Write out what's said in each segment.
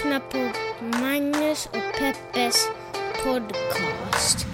lyssnar på Magnus och Peppes podcast.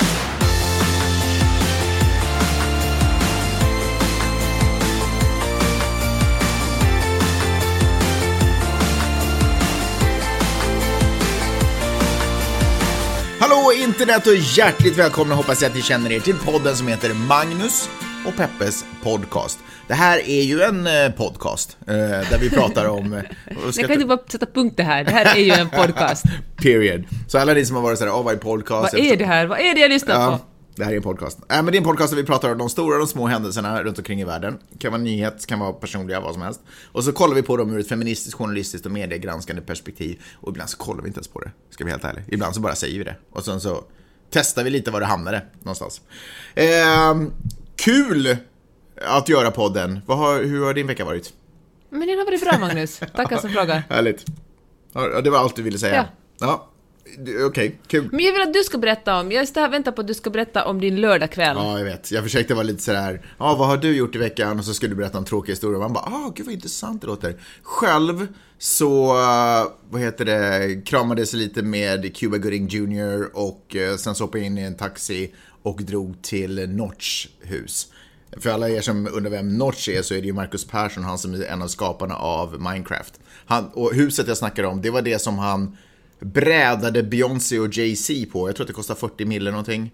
Hallå internet och hjärtligt välkomna hoppas jag att ni känner er till podden som heter Magnus och Peppes podcast. Det här är ju en eh, podcast eh, där vi pratar om... eh, Jag kan inte bara sätta punkt det här. Det här är ju en podcast. Period. Så alla ni som har varit såhär, åh vad är podcast? Vad är det här? Vad är det jag lyssnar Ja, på? det här är en podcast. Äh, men det är en podcast där vi pratar om de stora och de små händelserna runt omkring i världen. Det kan vara nyhet, kan vara personliga, vad som helst. Och så kollar vi på dem ur ett feministiskt, journalistiskt och mediegranskande perspektiv. Och ibland så kollar vi inte ens på det, ska vi vara helt ärliga. Ibland så bara säger vi det. Och sen så testar vi lite var det hamnade någonstans. Ehm, kul att göra podden. Har, hur har din vecka varit? Men den har varit bra, Magnus. Tackar som frågar. Härligt. Ja, det var allt du ville säga? Ja. Ja. Okej, kul. Men jag vill att du ska berätta om... Jag står här och väntar på att du ska berätta om din lördagkväll. Ja, jag vet. Jag försökte vara lite sådär, ja, vad har du gjort i veckan? Och så skulle du berätta en tråkig historia. Man bara, ah, gud vad intressant det låter. Själv så, eh, vad heter det, kramades lite med Cuba Gooding Jr. och eh, sen så hoppade jag in i en taxi och drog till Notch hus. För alla er som undrar vem Notch är så är det ju Marcus Persson, han som är en av skaparna av Minecraft. Han, och huset jag snackar om, det var det som han brädade Beyoncé och Jay-Z på. Jag tror att det kostar 40 mille någonting.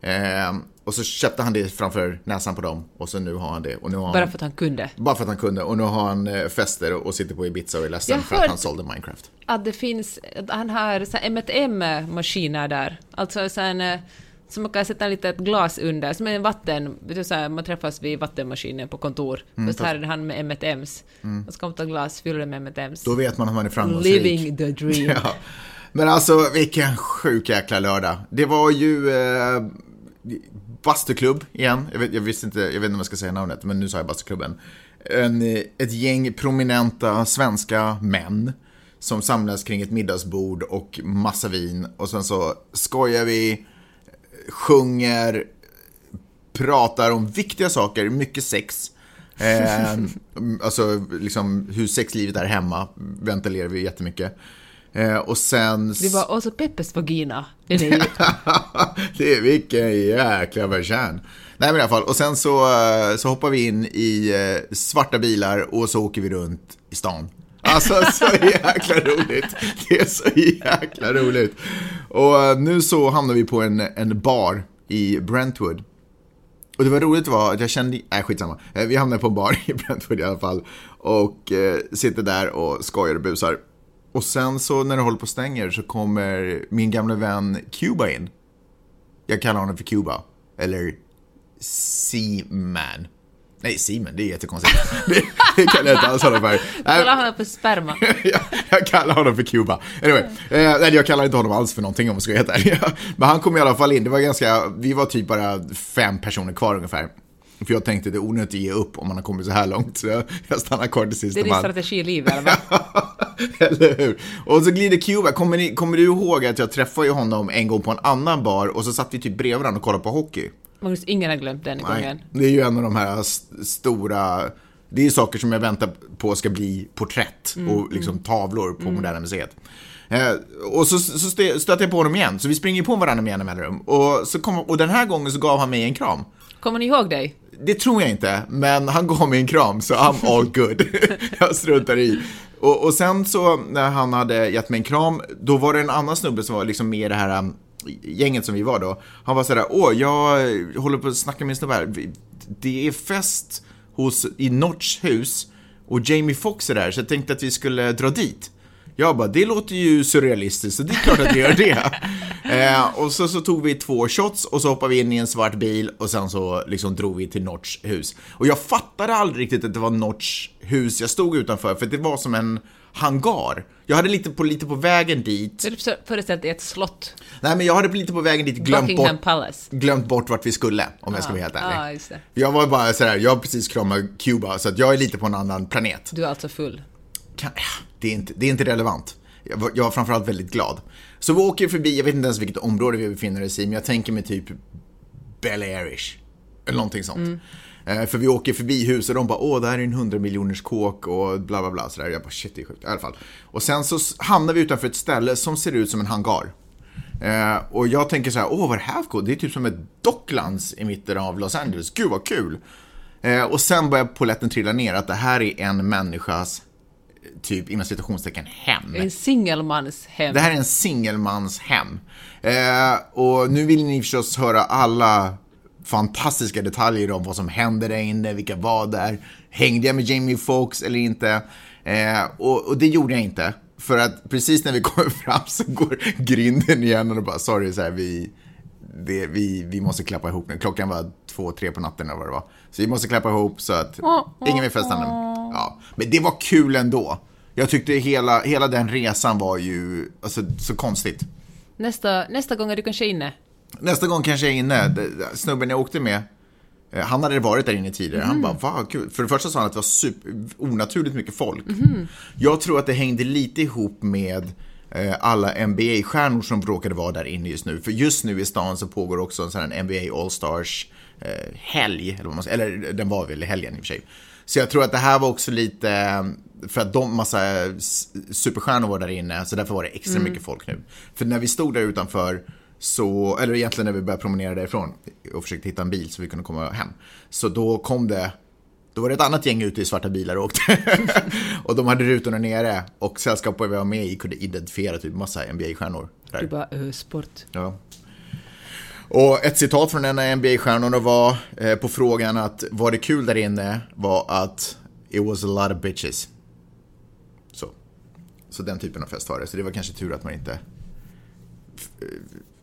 Eh, och så köpte han det framför näsan på dem och så nu har han det. Och nu har Bara han, för att han kunde. bara för att han kunde. Och nu har han eh, fester och, sitter på Ibiza och är ledsen för att han sålde Minecraft. Att det finns... Han har så här M1M-maskiner där. Alltså så en... Som man kan sätta lite ett glas under, som en vatten... Så här, man träffas vid vattenmaskinen på kontor. Mm, så här är han med M1Ms. Och så man ta glas, fylla det med M1Ms. Då vet man att man är framgångsrik. Living the dream. Ja. Men alltså vilken sjuk jäkla lördag. Det var ju eh, bastuklubb igen. Jag vet, jag, visste inte, jag vet inte om jag ska säga namnet, men nu sa jag bastuklubben. En, ett gäng prominenta svenska män som samlas kring ett middagsbord och massa vin. Och sen så skojar vi, sjunger, pratar om viktiga saker, mycket sex. Eh, alltså liksom hur sexlivet är hemma ventilerar vi jättemycket. Eh, och sen... Det var också Peppes vagina. Den är ju... det är vilken jäkla versan. Nej men i alla fall, och sen så, eh, så hoppar vi in i eh, svarta bilar och så åker vi runt i stan. Alltså så jäkla roligt. Det är så jäkla roligt. Och eh, nu så hamnar vi på en, en bar i Brentwood. Och det var roligt var att jag kände, nej skitsamma. Eh, vi hamnade på en bar i Brentwood i alla fall. Och eh, sitter där och skojar och busar. Och sen så när det håller på och stänger så kommer min gamla vän Cuba in. Jag kallar honom för Cuba. Eller Seaman. Nej, Seaman, det är jättekonstigt. det, kallar jag inte alls honom för. Nej, Kalla honom för sperma. jag, jag kallar honom för Cuba. Anyway, eh, nej, jag kallar inte honom alls för någonting om jag ska vara helt ärlig. Men han kom i alla fall in. Det var ganska, vi var typ bara fem personer kvar ungefär. För jag tänkte det är onödigt att ge upp om man har kommit så här långt. Så jag, jag stannar kvar till sist. Det är din strategi i livet, eller hur? Och så glider Cuba. Kommer, ni, kommer du ihåg att jag träffade honom en gång på en annan bar och så satt vi typ bredvid varandra och kollade på hockey? Magnus, ingen har glömt den gången. det är ju en av de här st- stora... Det är saker som jag väntar på ska bli porträtt och liksom tavlor på Moderna Museet. Eh, och så, så stö- stöter jag på honom igen, så vi springer på varandra med jämna mellanrum. Och, så kom, och den här gången så gav han mig en kram. Kommer ni ihåg dig? Det tror jag inte, men han gav mig en kram så I'm all good. jag struntar i. Och, och sen så när han hade gett mig en kram, då var det en annan snubbe som var liksom med i det här um, gänget som vi var då. Han var sådär, åh, jag håller på att snacka med en snubbe här. Det är fest hos, i Notch hus och Jamie Foxx är där, så jag tänkte att vi skulle dra dit. Jag bara, det låter ju surrealistiskt, så det är klart att vi gör det. eh, och så, så tog vi två shots och så hoppade vi in i en svart bil och sen så liksom drog vi till Notch hus. Och jag fattade aldrig riktigt att det var Notch hus jag stod utanför, för det var som en hangar. Jag hade lite på, lite på vägen dit, föreställt dig ett slott? nej men jag hade lite på vägen dit glömt Buckingham bort, Palace? glömt bort vart vi skulle, om jag ska vara helt ärlig. Ja, just det. Jag var bara sådär, jag har precis kramat Cuba, så att jag är lite på en annan planet. Du är alltså full. Kan, det, är inte, det är inte relevant. Jag var, jag var framförallt väldigt glad. Så vi åker förbi, jag vet inte ens vilket område vi befinner oss i, men jag tänker mig typ Bel Airish. Eller någonting sånt. Eh, för vi åker förbi hus och de bara åh det här är en 100 miljoners kåk och bla bla bla. Så där. Jag bara shit det är sjukt. I alla fall. Och sen så hamnar vi utanför ett ställe som ser ut som en hangar. Eh, och jag tänker så här, åh vad är det här för coolt? Det är typ som ett Docklands i mitten av Los Angeles. Gud vad kul! Eh, och sen börjar polletten trilla ner att det här är en människas, eh, typ inom citationstecken, hem. En singelmans hem. Det här är en singelmans hem. Eh, och nu vill ni förstås höra alla fantastiska detaljer om vad som hände där inne, vilka var där, hängde jag med Jamie Foxx eller inte? Eh, och, och det gjorde jag inte. För att precis när vi kommer fram så går grinden igen och bara sorry, så här, vi, det, vi, vi måste klappa ihop nu. Klockan var två, tre på natten eller vad det var. Så vi måste klappa ihop så att ingen vill festa nu. Ja. Men det var kul ändå. Jag tyckte hela, hela den resan var ju alltså, så konstigt. Nästa, nästa gång är du kanske inne. Nästa gång kanske jag är inne. Snubben jag åkte med, eh, han hade varit där inne tidigare. Han bara, vad kul. För det första sa han att det var super, onaturligt mycket folk. Jag tror att det hängde lite ihop med eh, alla NBA-stjärnor som råkade vara där inne just nu. För just nu i stan så pågår också en sån här NBA All-Stars eh, helg, eller vad man säger. Eller den var väl i helgen i och för sig. Så jag tror att det här var också lite, för att de massa superstjärnor var där inne, så därför var det extra mycket folk nu. För när vi stod där utanför, så, eller egentligen när vi började promenera därifrån och försökte hitta en bil så vi kunde komma hem. Så då kom det, då var det ett annat gäng ute i svarta bilar och åkte. och de hade rutorna nere och sällskapet vi var med i kunde identifiera typ massa NBA-stjärnor. Du bara, ö, sport. Ja. Och ett citat från en av NBA-stjärnorna var eh, på frågan att var det kul där inne var att it was a lot of bitches. Så. Så den typen av fest var det. Så det var kanske tur att man inte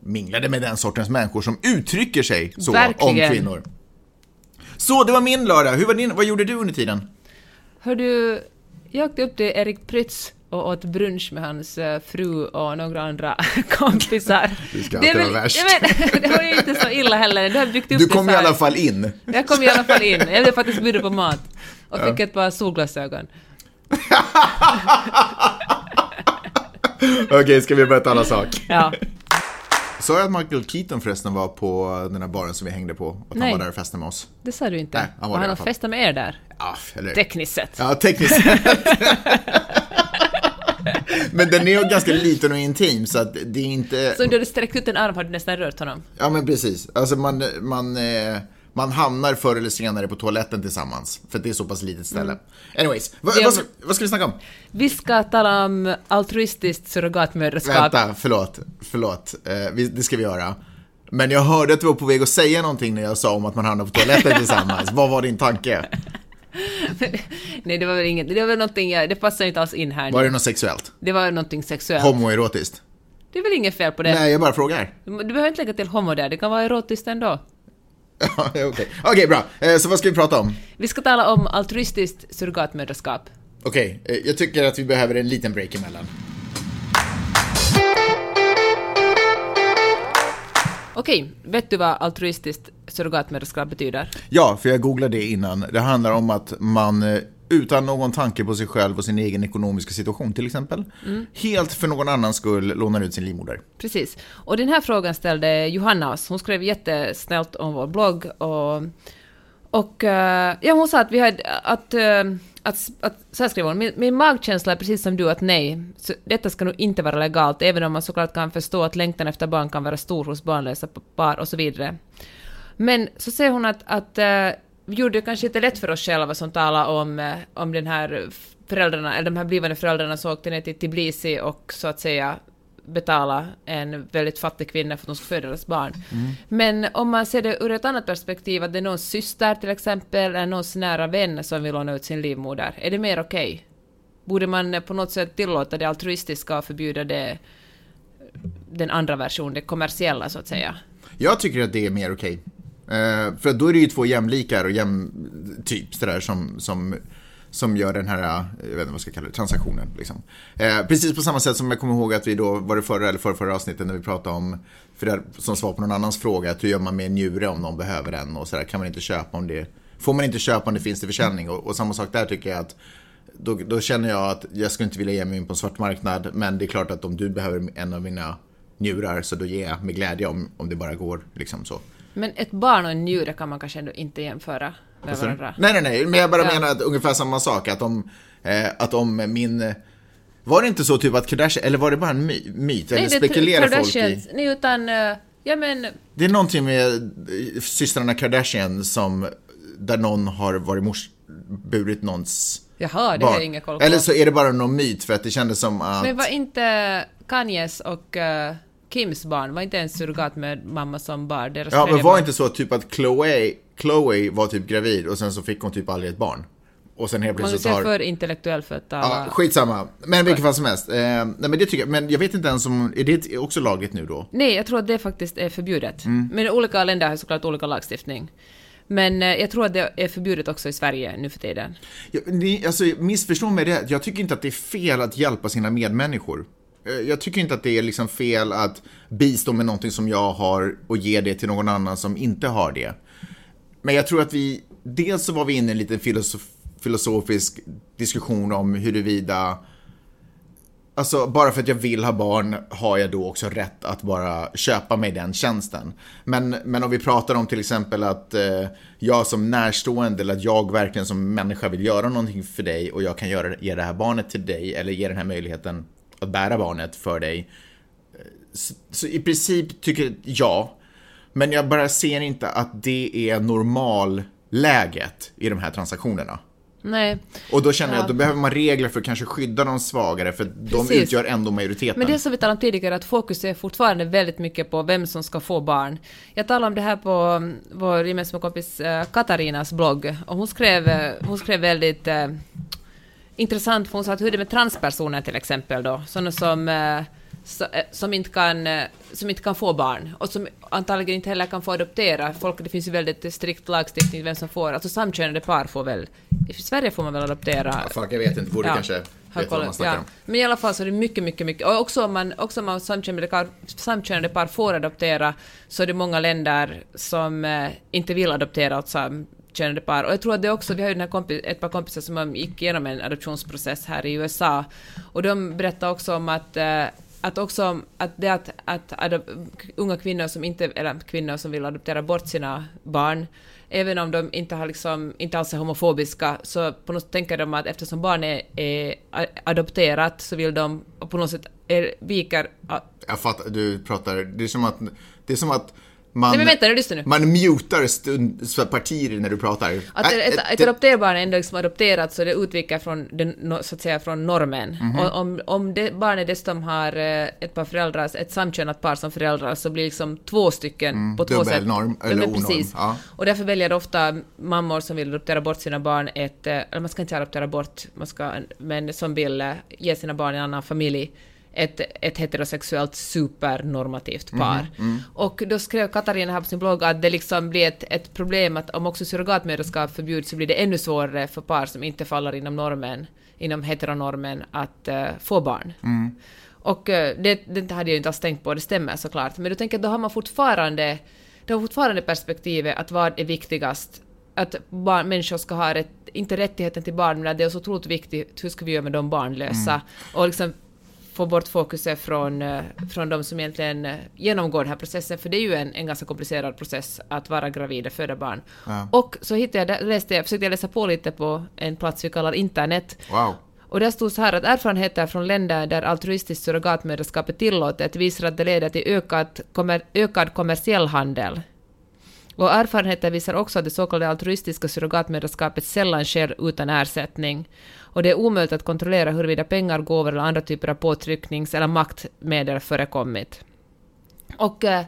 minglade med den sortens människor som uttrycker sig så Verkligen. om kvinnor. Så, det var min lördag. Hur var din, vad gjorde du under tiden? Hör du, jag åkte upp till Erik Prytz och åt brunch med hans eh, fru och några andra kompisar. Du ska Det väl- vara värst. vet, det var ju inte så illa heller. Det har byggt upp Du det kom i alla fall in. Jag kom i alla fall in. Jag blev faktiskt bjuden på mat. Och fick ett par solglasögon. Okej, ska vi börja tala sak? Ja. Sa jag att Michael Keaton förresten var på den här baren som vi hängde på? Att Nej. han var där och festade med oss? Det sa du inte. Nej, han var och i han har festat med er där. Ja, eller... Tekniskt sett. Ja, tekniskt sett. Men den är ju ganska liten och intim så att det är inte... Så om du hade sträckt ut en arm hade du nästan rört honom. Ja men precis. Alltså man, man, eh, man hamnar förr eller senare på toaletten tillsammans. För det är så pass litet ställe. Anyways, vad, vad, ska, vad ska vi snacka om? Vi ska tala om altruistiskt surrogatmödraskap. Vänta, förlåt. Förlåt. Eh, vi, det ska vi göra. Men jag hörde att du var på väg att säga någonting när jag sa om att man hamnar på toaletten tillsammans. Vad var din tanke? Nej, det var väl inget. Det var väl någonting, jag- det passar inte alls in här. Var nu. det något sexuellt? Det var någonting sexuellt. Homoerotiskt? Det är väl inget fel på det? Nej, jag bara frågar. Du behöver inte lägga till homo där, det kan vara erotiskt ändå. Okej, Okej, bra. Eh, så vad ska vi prata om? Vi ska tala om altruistiskt surrogatmödraskap. Okej, eh, jag tycker att vi behöver en liten break emellan. Okej, vet du vad altruistiskt surrogatmödraskap betyder? Ja, för jag googlade det innan. Det handlar om att man eh, utan någon tanke på sig själv och sin egen ekonomiska situation till exempel, helt för någon annans skull lånar ut sin livmoder. Precis. Och den här frågan ställde Johanna oss. Hon skrev jättesnällt om vår blogg och, och eh, ja, hon sa att vi hade, att, eh, att, att så här skrev hon, min, min magkänsla är precis som du att nej, så detta ska nog inte vara legalt, även om man såklart kan förstå att längtan efter barn kan vara stor hos barnlösa par och så vidare. Men så säger hon att, att eh, gjorde det kanske inte lätt för oss själva som talar om, eh, om den här föräldrarna, eller de här blivande föräldrarna som åkte ner till Tbilisi och så att säga betala en väldigt fattig kvinna för att hon ska föda deras barn. Men om man ser det ur ett annat perspektiv, att det är någons syster till exempel, eller någons nära vän som vill låna ut sin livmoder, är det mer okej? Borde man på något sätt tillåta det altruistiska och förbjuda det, den andra versionen, det kommersiella så att säga? Jag tycker att det är mer okej. Eh, för då är det ju två jämlikar och jäm, typ sådär som, som, som gör den här, jag vet inte vad jag ska kalla det, transaktionen. Liksom. Eh, precis på samma sätt som jag kommer ihåg att vi då, var det förra eller förra, förra avsnittet när vi pratade om, för det, som svar på någon annans fråga, att hur gör man med en njure om någon behöver en och sådär, kan man inte köpa om det, får man inte köpa om det finns till försäljning och, och samma sak där tycker jag att då, då känner jag att jag skulle inte vilja ge mig in på en svart marknad, men det är klart att om du behöver en av mina njurar så då ger jag med glädje om, om det bara går. Liksom så. Men ett barn och en njure kan man kanske ändå inte jämföra med varandra. Nej, nej, nej, men jag bara Ja. menar att ungefär samma sak, att om, eh, att om min... eh, Var det inte så typ att Kardashian, eller var det bara en my, myt? eller Nej, det är spekulerar folk i? Nej, utan... eh, Ja, men... Det är någonting med eh, systrarna Kardashian som, där någon har varit mors, burit någons Jaha, det har jag ingen koll på. Eller så är det bara någon myt för att det kändes som att... Men var inte Kanyes och eh, Kims barn, var inte en surrogat med mamma som bar deras ja, men var barn? inte så typ att Chloe, Chloe var typ gravid och sen så fick hon typ aldrig ett barn. Och sen helt plötsligt är har... för intellektuell för att Ja, tala... skitsamma. Men vilket fall som helst. Eh, nej men det tycker jag, men jag vet inte ens om, är det också lagligt nu då? Nej, jag tror att det faktiskt är förbjudet. Mm. Men olika länder har såklart olika lagstiftning. Men eh, jag tror att det är förbjudet också i Sverige nu för tiden. Jag, ni, alltså, missförstå mig rätt, jag tycker inte att det är fel att hjälpa sina medmänniskor. Eh, jag tycker inte att det är liksom fel att bistå med någonting som jag har och ge det till någon annan som inte har det. Men jag tror att vi, dels så var vi inne i en liten filosof, filosofisk diskussion om huruvida Alltså, bara för att jag vill ha barn har jag då också rätt att bara köpa mig den tjänsten. Men, men om vi pratar om till exempel att eh, jag som närstående eller att jag verkligen som människa vill göra någonting för dig och jag kan göra, ge det här barnet till dig eller ge den här möjligheten att bära barnet för dig. Så, så i princip tycker jag, men jag bara ser inte att det är normalläget i de här transaktionerna. Nej. Och då känner jag Ja. att då behöver man regler för att kanske skydda de svagare, för de Precis. utgör ändå majoriteten. Men det som vi talade om tidigare, att fokus är fortfarande väldigt mycket på vem som ska få barn. Jag talade om det här på mm, vår gemensamma kompis eh, Katarinas blogg, och hon skrev, eh, hon skrev väldigt eh, intressant, för hon sa att hur är det med transpersoner till exempel då, sådana som, eh, eh, som, inte kan, eh, som inte kan få barn, och som antagligen inte heller kan få adoptera. Folk, det finns ju väldigt strikt lagstiftning vem som får, alltså samkönade par får väl, i Sverige får man väl adoptera Ja, fuck, jag vet inte, borde Ja. kanske Har veta vad man snackar ja. om. Men i alla fall så är det mycket, mycket, mycket. Och också om man, också om man samkönade, par, samkönade par får adoptera så är det många länder som eh, inte vill adoptera åt samkönade par. Och jag tror att det också, vi har ju den här kompis, ett par kompisar som gick igenom en adoptionsprocess här i USA och de berättade också om att eh, att också att det att, att adop, unga kvinnor som inte, eller kvinnor som vill adoptera bort sina barn, även om de inte, har liksom, inte alls är homofobiska, så på något sätt tänker de att eftersom barnet är, är adopterat så vill de på något sätt är, viker... Jag fattar, du pratar, det är som att, det är som att man, Nej men vänta lyssna nu. man mutar stund, partier när du pratar. Att ett, ett det- adopterbarn är ändå liksom adopterat så det utviker från den, så att säga från normen. Mhm. Och om, om det barnet dessutom har eh, ett par föräldrar, ett samkönat par som föräldrar så blir liksom två stycken på två dubbel sätt. norm, Ja, eller onorm, precis. ja. Och därför väljer ofta mammor som vill adoptera bort sina barn ett, eh, eller man ska inte adoptera bort, man ska, men som vill eh, ge sina barn en annan familj, ett, ett heterosexuellt supernormativt par. Och då skrev Katarina här på sin blogg att det liksom blir ett, ett problem att om också surrogatmödraskap förbjuds så blir det ännu svårare för par som inte faller inom normen, inom heteronormen, att eh, få barn. Och eh, det, det hade jag inte alls tänkt på, det stämmer såklart. Men då tänker jag, då har man fortfarande, då har fortfarande perspektivet att vad är viktigast? Att barn, människor ska ha rätt, inte rättigheten till barn, men att det är så otroligt viktigt, hur ska vi göra med de barnlösa? Och liksom få bort fokuset från, eh, från de som egentligen eh, genomgår den här processen, för det är ju en, en ganska komplicerad process att vara gravid och föda barn. Ja. Och så hittade jag, läste jag, försökte läsa på lite på en plats vi kallar internet, Wow. och där stod så här att erfarenheter från länder där altruistiskt surrogatmödraskap är tillåtet visar att det leder till ökad, kommer, ökad kommersiell handel. Och erfarenheter visar också att det så kallade altruistiska surrogatmödraskapet sällan sker utan ersättning. Och det är omöjligt att kontrollera huruvida pengar, gåvor eller andra typer av påtrycknings eller maktmedel förekommit. Och eh,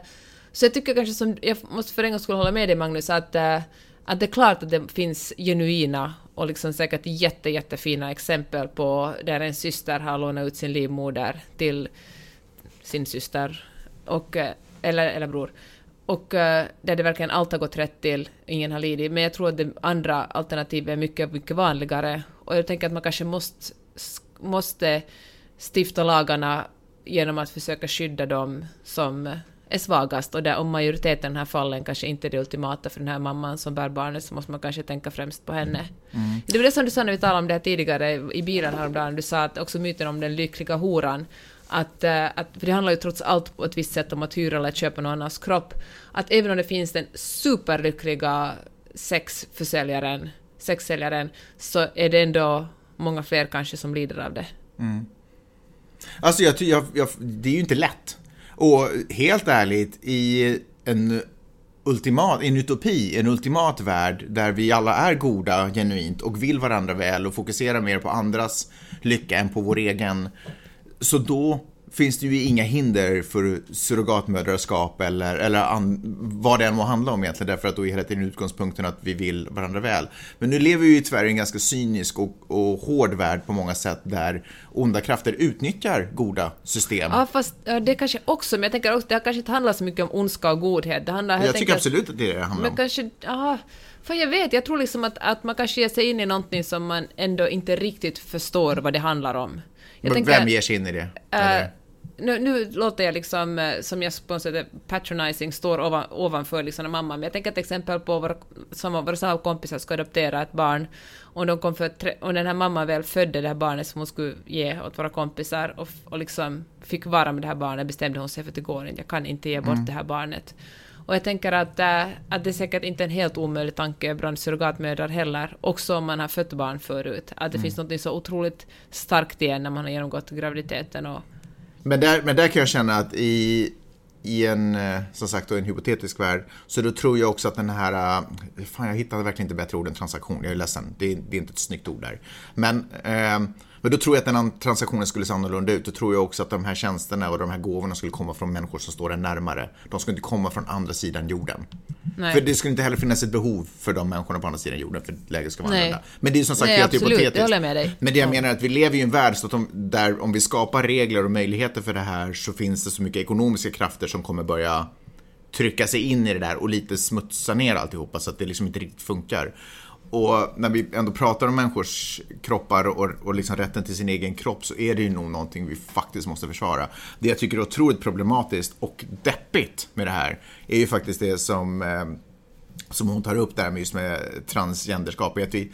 så jag tycker kanske som, jag måste för en gång skulle hålla med dig Magnus, att, eh, att det är klart att det finns genuina och liksom säkert jätte, jättefina exempel på där en syster har lånat ut sin livmoder till sin syster, och, eh, eller, eller bror. Och eh, där det verkligen allt har gått rätt till, ingen har lidit. Men jag tror att det andra alternativet är mycket, mycket vanligare. Och jag tänker att man kanske måste, måste stifta lagarna genom att försöka skydda dem som är svagast och där om majoriteten i den här fallen kanske inte är det ultimata för den här mamman som bär barnet så måste man kanske tänka främst på henne. Det var det som du sa när vi talade om det här tidigare i bilen häromdagen, du sa att också myten om den lyckliga horan, att, eh, att, för det handlar ju trots allt på ett visst sätt om att hyra eller köpa någon annans kropp, att även om det finns den superlyckliga sexförsäljaren, sexsäljaren, så är det ändå många fler kanske som lider av det. Mm. Alltså jag, jag, jag, det är ju inte lätt. Och helt ärligt, i en ultimat, en utopi, en ultimat värld där vi alla är goda genuint och vill varandra väl och fokuserar mer på andras lycka än på vår egen. Så då finns det ju inga hinder för surrogatmödraskap eller, eller an, vad det än må handla om egentligen därför att då är hela tiden utgångspunkten att vi vill varandra väl. Men nu lever vi ju tyvärr i en ganska cynisk och, och hård värld på många sätt där onda krafter utnyttjar goda system. Ja, fast det kanske också, men jag tänker också, det kanske inte handlar så mycket om ondska och godhet. Det handlar helt jag tycker absolut att det är det handlar Men om. kanske, ja, för jag vet, jag tror liksom att, att man kanske ger sig in i någonting som man ändå inte riktigt förstår vad det handlar om. Vem ger sig in i det? Eh, nu, nu låter jag liksom, eh, som jag på något sätt är patronizing, står ovan, ovanför liksom mamma, men jag tänker ett exempel på våra, som våra samma kompisar ska adoptera ett barn, och, de kom för, och den här mamman väl födde det här barnet som hon skulle ge åt våra kompisar, och, och liksom fick vara med det här barnet, bestämde hon sig för att det går inte, jag kan inte ge bort det här barnet. Och jag tänker att, äh, att det är säkert inte en helt omöjlig tanke bland surrogatmödrar heller, också om man har fött barn förut, att det finns något så otroligt starkt igen när man har genomgått graviditeten och Men där, men där kan jag känna att i, i en, eh, som sagt, en hypotetisk värld, så då tror jag också att den här, eh, fan jag hittade verkligen inte bättre ord än transaktion, jag är ledsen, det är, det är inte ett snyggt ord där. Men, eh, men då tror jag att den här transaktionen skulle se annorlunda ut, då tror jag också att de här tjänsterna och de här gåvorna skulle komma från människor som står en närmare. De skulle inte komma från andra sidan jorden. Nej. För det skulle inte heller finnas ett behov för de människorna på andra sidan jorden för att läget ska vara Nej. annorlunda. Men det är som sagt Nej, helt absolut, hypotetiskt. jag med dig. Men det jag Ja. menar är att vi lever i en värld så att de, där om vi skapar regler och möjligheter för det här så finns det så mycket ekonomiska krafter som kommer börja trycka sig in i det där och lite smutsa ner alltihopa så att det liksom inte riktigt funkar. Och när vi ändå pratar om människors kroppar och, och liksom rätten till sin egen kropp så är det ju nog någonting vi faktiskt måste försvara. Det jag tycker är otroligt problematiskt och deppigt med det här är ju faktiskt det som, eh, som hon tar upp där med just med transgenderskap. Att vi,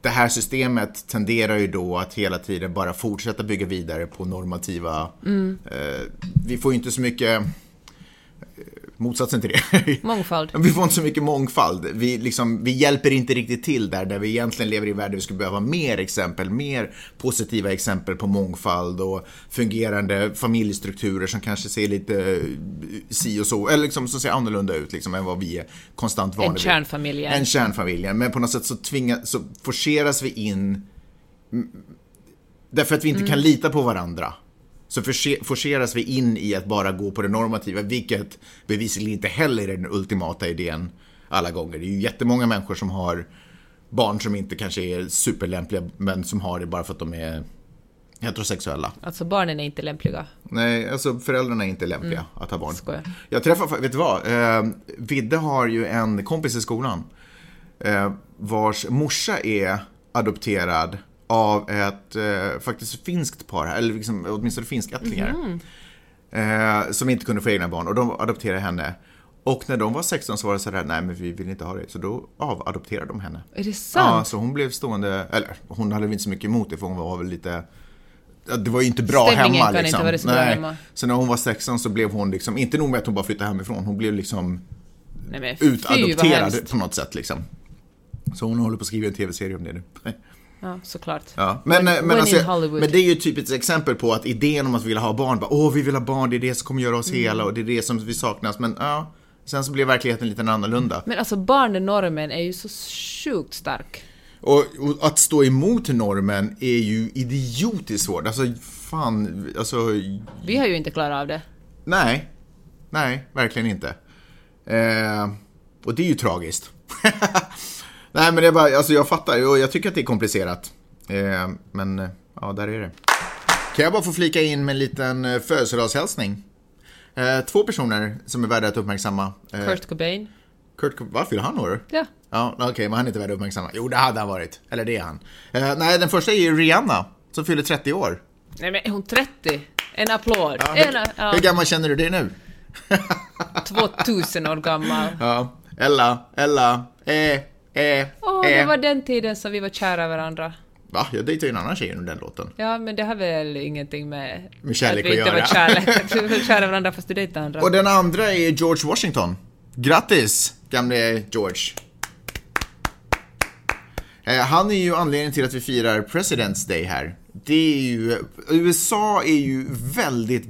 det här systemet tenderar ju då att hela tiden bara fortsätta bygga vidare på normativa... Eh, vi får ju inte så mycket... Motsatsen till det. Mångfald. Vi får inte så mycket mångfald. Vi, liksom, vi hjälper inte riktigt till där, där vi egentligen lever i en värld där vi skulle behöva mer exempel, mer positiva exempel på mångfald och fungerande familjestrukturer som kanske ser lite eh, si och så, eller liksom som ser annorlunda ut liksom, än vad vi är konstant vana En vid. kärnfamilj. En kärnfamilj, men på något sätt så, tvinga, så forceras vi in mm, Därför att vi inte kan lita på varandra. Så force- forceras vi in i att bara gå på det normativa, vilket bevisligen inte heller är den ultimata idén alla gånger. Det är ju jättemånga människor som har barn som inte kanske är superlämpliga, men som har det bara för att de är heterosexuella. Alltså barnen är inte lämpliga. Nej, alltså föräldrarna är inte lämpliga att ha barn. Skojar. Jag träffar, vet du vad? Eh, Vidde har ju en kompis i skolan eh, vars morsa är adopterad av ett eh, faktiskt finskt par, eller liksom, åtminstone finskättlingar. Eh, som inte kunde få egna barn och de adopterade henne. Och när de var 16 så var det sådär, nej men vi vill inte ha det. Så då avadopterade de henne. Är det Ja, sant? så hon blev stående, eller hon hade väl inte så mycket emot det för hon var väl lite ja, det var ju inte bra Stämningen hemma kan liksom. inte vara så bra Nej. hemma. Så när hon var 16 så blev hon liksom, inte nog med att hon bara flyttade hemifrån, hon blev liksom Nej, men utadopterad på något sätt liksom. Så hon håller på att skriva en tv-serie om det nu. Ja, såklart. Ja. Men, When- eh, men, when alltså, in Hollywood. men det är ju typ ett exempel på att idén om att vi vill ha barn, bara, åh vi vill ha barn, det är det som kommer göra oss Mm. hela och det är det som vi saknas. Men ja, sen så blev verkligheten lite annorlunda. Men alltså barnnormen är ju så sjukt stark. Och, och att stå emot normen är ju idiotiskt svårt. Alltså fan, alltså Vi har ju inte klarat av det. nej. Nej, verkligen inte. Eh, och det är ju tragiskt. nej men det är bara, alltså jag fattar och jag tycker att det är komplicerat. Eh, men eh, ja, där är det. Kan jag bara få flika in med en liten eh, födelsedagshälsning? Eh, två personer som är värda att uppmärksamma. Eh, Kurt Cobain. Kurt, vad fyller han år? Ja. Ja, okej, men han är inte värd att uppmärksamma. Jo, det hade han varit. Eller det är han. Nej, den första är ju Rihanna, som fyller 30 år. Nej men är hon 30? En applåd. Ja, en, hur, ja, hur gammal känner du dig nu? 2000 år gammal. Ja, Ella, Ella, eh, eh, Åh, det eh. var den tiden som vi var kära varandra. Va? Jag dejtade ju en annan tjej under den låten. Ja, men det har väl ingenting med... Med kärlek att vi att inte var göra. kärlek. Att vi var kära varandra fast du dejtade andra. Och den andra är George Washington. Grattis, gamle George. Eh, Han är ju anledningen till att vi firar President's Day här. Det är ju, USA är ju väldigt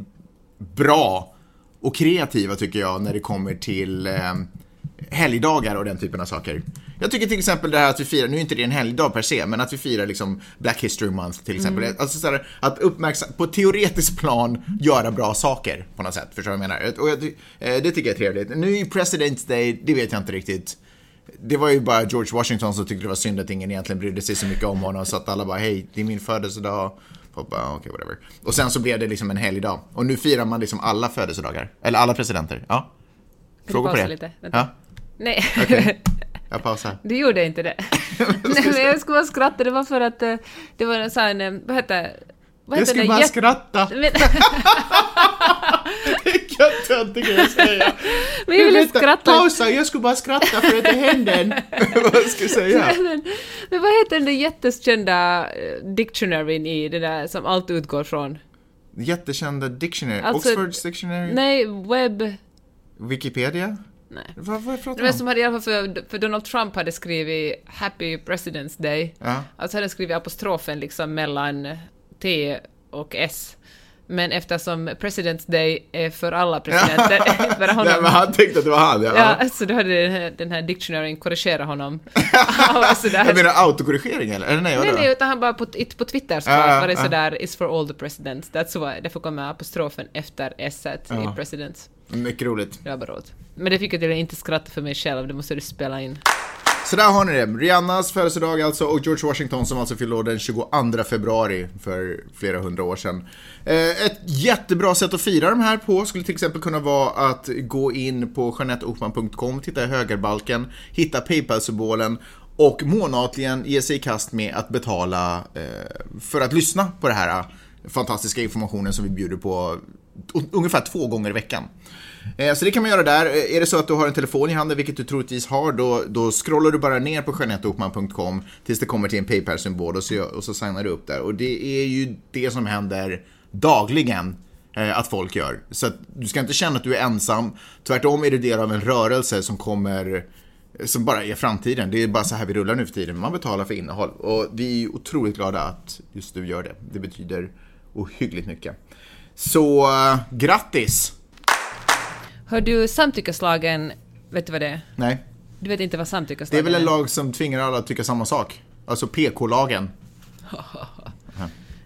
bra och kreativa tycker jag när det kommer till eh, helgdagar och den typen av saker. Jag tycker till exempel det här att vi firar, nu är inte det en helgdag per se, men att vi firar liksom Black History Month till exempel. Alltså så här, att uppmärksamma, på teoretiskt plan göra bra saker på något sätt. Förstår du vad jag menar? Och jag, eh, det tycker jag är trevligt. Nu är ju President's Day, det vet jag inte riktigt. Det var ju bara George Washington som tyckte det var synd att ingen egentligen brydde sig så mycket om honom, så att alla bara hej, det är min födelsedag. Folk bara, okej, whatever. Och sen så blev det liksom en helgdag. Och nu firar man liksom alla födelsedagar. Eller alla presidenter. Ja. Frågor på det? lite? Vänta. Ja, Nej. Okej. jag pausar. Du gjorde inte det. Nej, men jag skulle bara skratta, det var för att eh, det var en sån, eh, vad heter vad Jag skulle det? bara Jätte- skratta. Men, Vilka töntiga jag säga. men jag ville skratta. Pausa, jag skulle bara skratta för att det hände en. Vad ska jag säga? Men, men vad heter den där jättekända eh, dictionaryn i det där som allt utgår från? Jättekända dictionary. Alltså- Oxfords dictionary. Nej, webb... Wikipedia. Nej. Vad, vad Det pratar var du som om? hade i alla fall för, för Donald Trump hade skrivit Happy President's Day. Ja. Alltså hade han skrivit apostrofen liksom mellan T och S. Men eftersom President's Day är för alla presidenter, för Nej, honom. men han tänkte att det var han. Ja. Ja, alltså då hade den här, den här dictionaryn korrigerat honom. Sådär. Jag menar autokorrigering eller? eller nej, Nej, nej, utan han bara på, på Twitter så Ja, var det ja. sådär “It's for all the presidents”. That's why. Därför kommer apostrofen efter s Ja. i presidents. Mycket roligt. Det var bara roligt. Men det fick jag till att inte skratta för mig själv, det måste du spela in. Så där har ni det. Rihannas födelsedag alltså och George Washington som alltså fyllde år den 22 februari för flera hundra år sedan. Eh, ett jättebra sätt att fira de här på skulle till exempel kunna vara att gå in på janetteokman.com, titta i högerbalken, hitta Paypal-symbolen och månatligen ge sig i kast med att betala eh, för att lyssna på den här eh, fantastiska informationen som vi bjuder på ungefär två gånger i veckan. Eh, så det kan man göra där. Eh, är det så att du har en telefon i handen, vilket du troligtvis har, då, då scrollar du bara ner på Jeanetteokman.com tills det kommer till en Paypal-symbol och så, och så signar du upp där. Och det är ju det som händer dagligen eh, att folk gör. Så att du ska inte känna att du är ensam. Tvärtom är du del av en rörelse som kommer som bara är framtiden. Det är bara så här vi rullar nu för tiden. Man betalar för innehåll. Och vi är otroligt glada att just du gör det. Det betyder ohyggligt mycket. Så grattis! Hör du samtyckeslagen, vet du vad det är? Nej, Du vet inte vad det är samtyckeslagen väl en lag som tvingar alla att tycka samma sak. Alltså PK-lagen.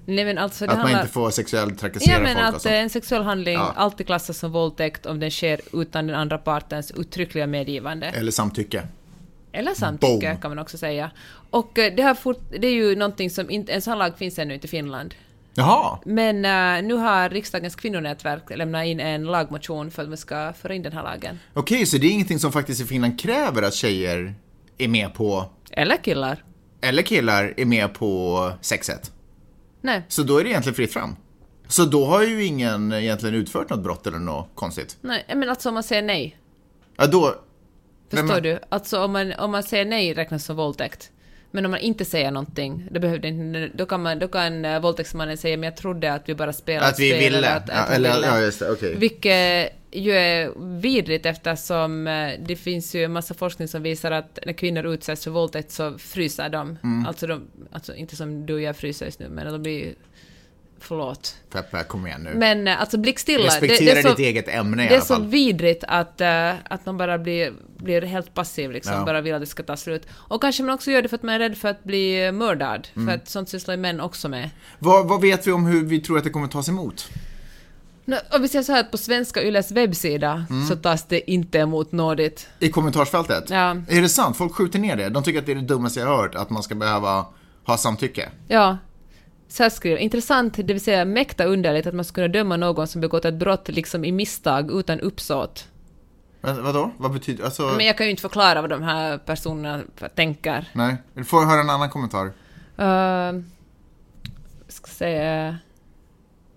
Nej men alltså det Att man handlar... inte får sexuellt trakassera Ja men folk att sånt. eh, en sexuell handling Ja. alltid klassas som våldtäkt om den sker utan den andra partens uttryckliga medgivande. Eller samtycke. Eller samtycke Boom. kan man också säga. Och eh, det, har fort, det är ju någonting som inte... En sån lag finns ännu inte i Finland. Jaha, Men eh, nu har riksdagens kvinnonätverk lämnat in en lagmotion för att man ska föra in den här lagen. okej, så det är ingenting som faktiskt i Finland kräver att tjejer är med på, Eller killar. eller killar är med på sexet. Nej, Så då är det egentligen fritt fram. Så då har ju ingen egentligen utfört något brott eller något konstigt. nej, men alltså om man säger nej. Ja, då... Förstår men- du? Alltså om man, om man säger nej räknas som våldtäkt. Men om man inte säger någonting, då, behövde inte, då kan, man, då kan uh, våldtäktsmannen säga men jag trodde att vi bara spelade Att vi spel, ville. Eller att, ja, att vi eller, ville. ja, just det, okej. Vilket ju är vidrigt eftersom eh, det finns ju en massa forskning som visar att när kvinnor utsätts för våldtäkt så fryser de. Mm. Alltså, de, alltså inte som du och jag fryser just nu, men de blir... Förlåt. Peppe, kom igen nu. Men eh, alltså blickstilla. Respektera det är så, ditt eget ämne i det är så vidrigt att, eh, att man bara blir, blir helt passiv liksom, Ja. bara vill att det ska ta slut. Och kanske man också gör det för att man är rädd för att bli mördad, Mm. för att sånt sysslar ju män också med. Vad, vad vet vi om hur vi tror att det kommer tas emot? Om vi säger så här att på svenska Yles webbsida Mm. så tas det inte emot nådigt. I kommentarsfältet? Ja. Är det sant? Folk skjuter ner det. De tycker att det är det dummaste jag har hört, att man ska behöva ha samtycke. Ja. Så här skriver Intressant, det vill säga mäkta underligt att man skulle kunna döma någon som begått ett brott liksom i misstag utan uppsåt. Men, vadå? Vad betyder... Alltså... Men jag kan ju inte förklara vad de här personerna tänker. Nej. Du får höra en annan kommentar. Uh, ska säga...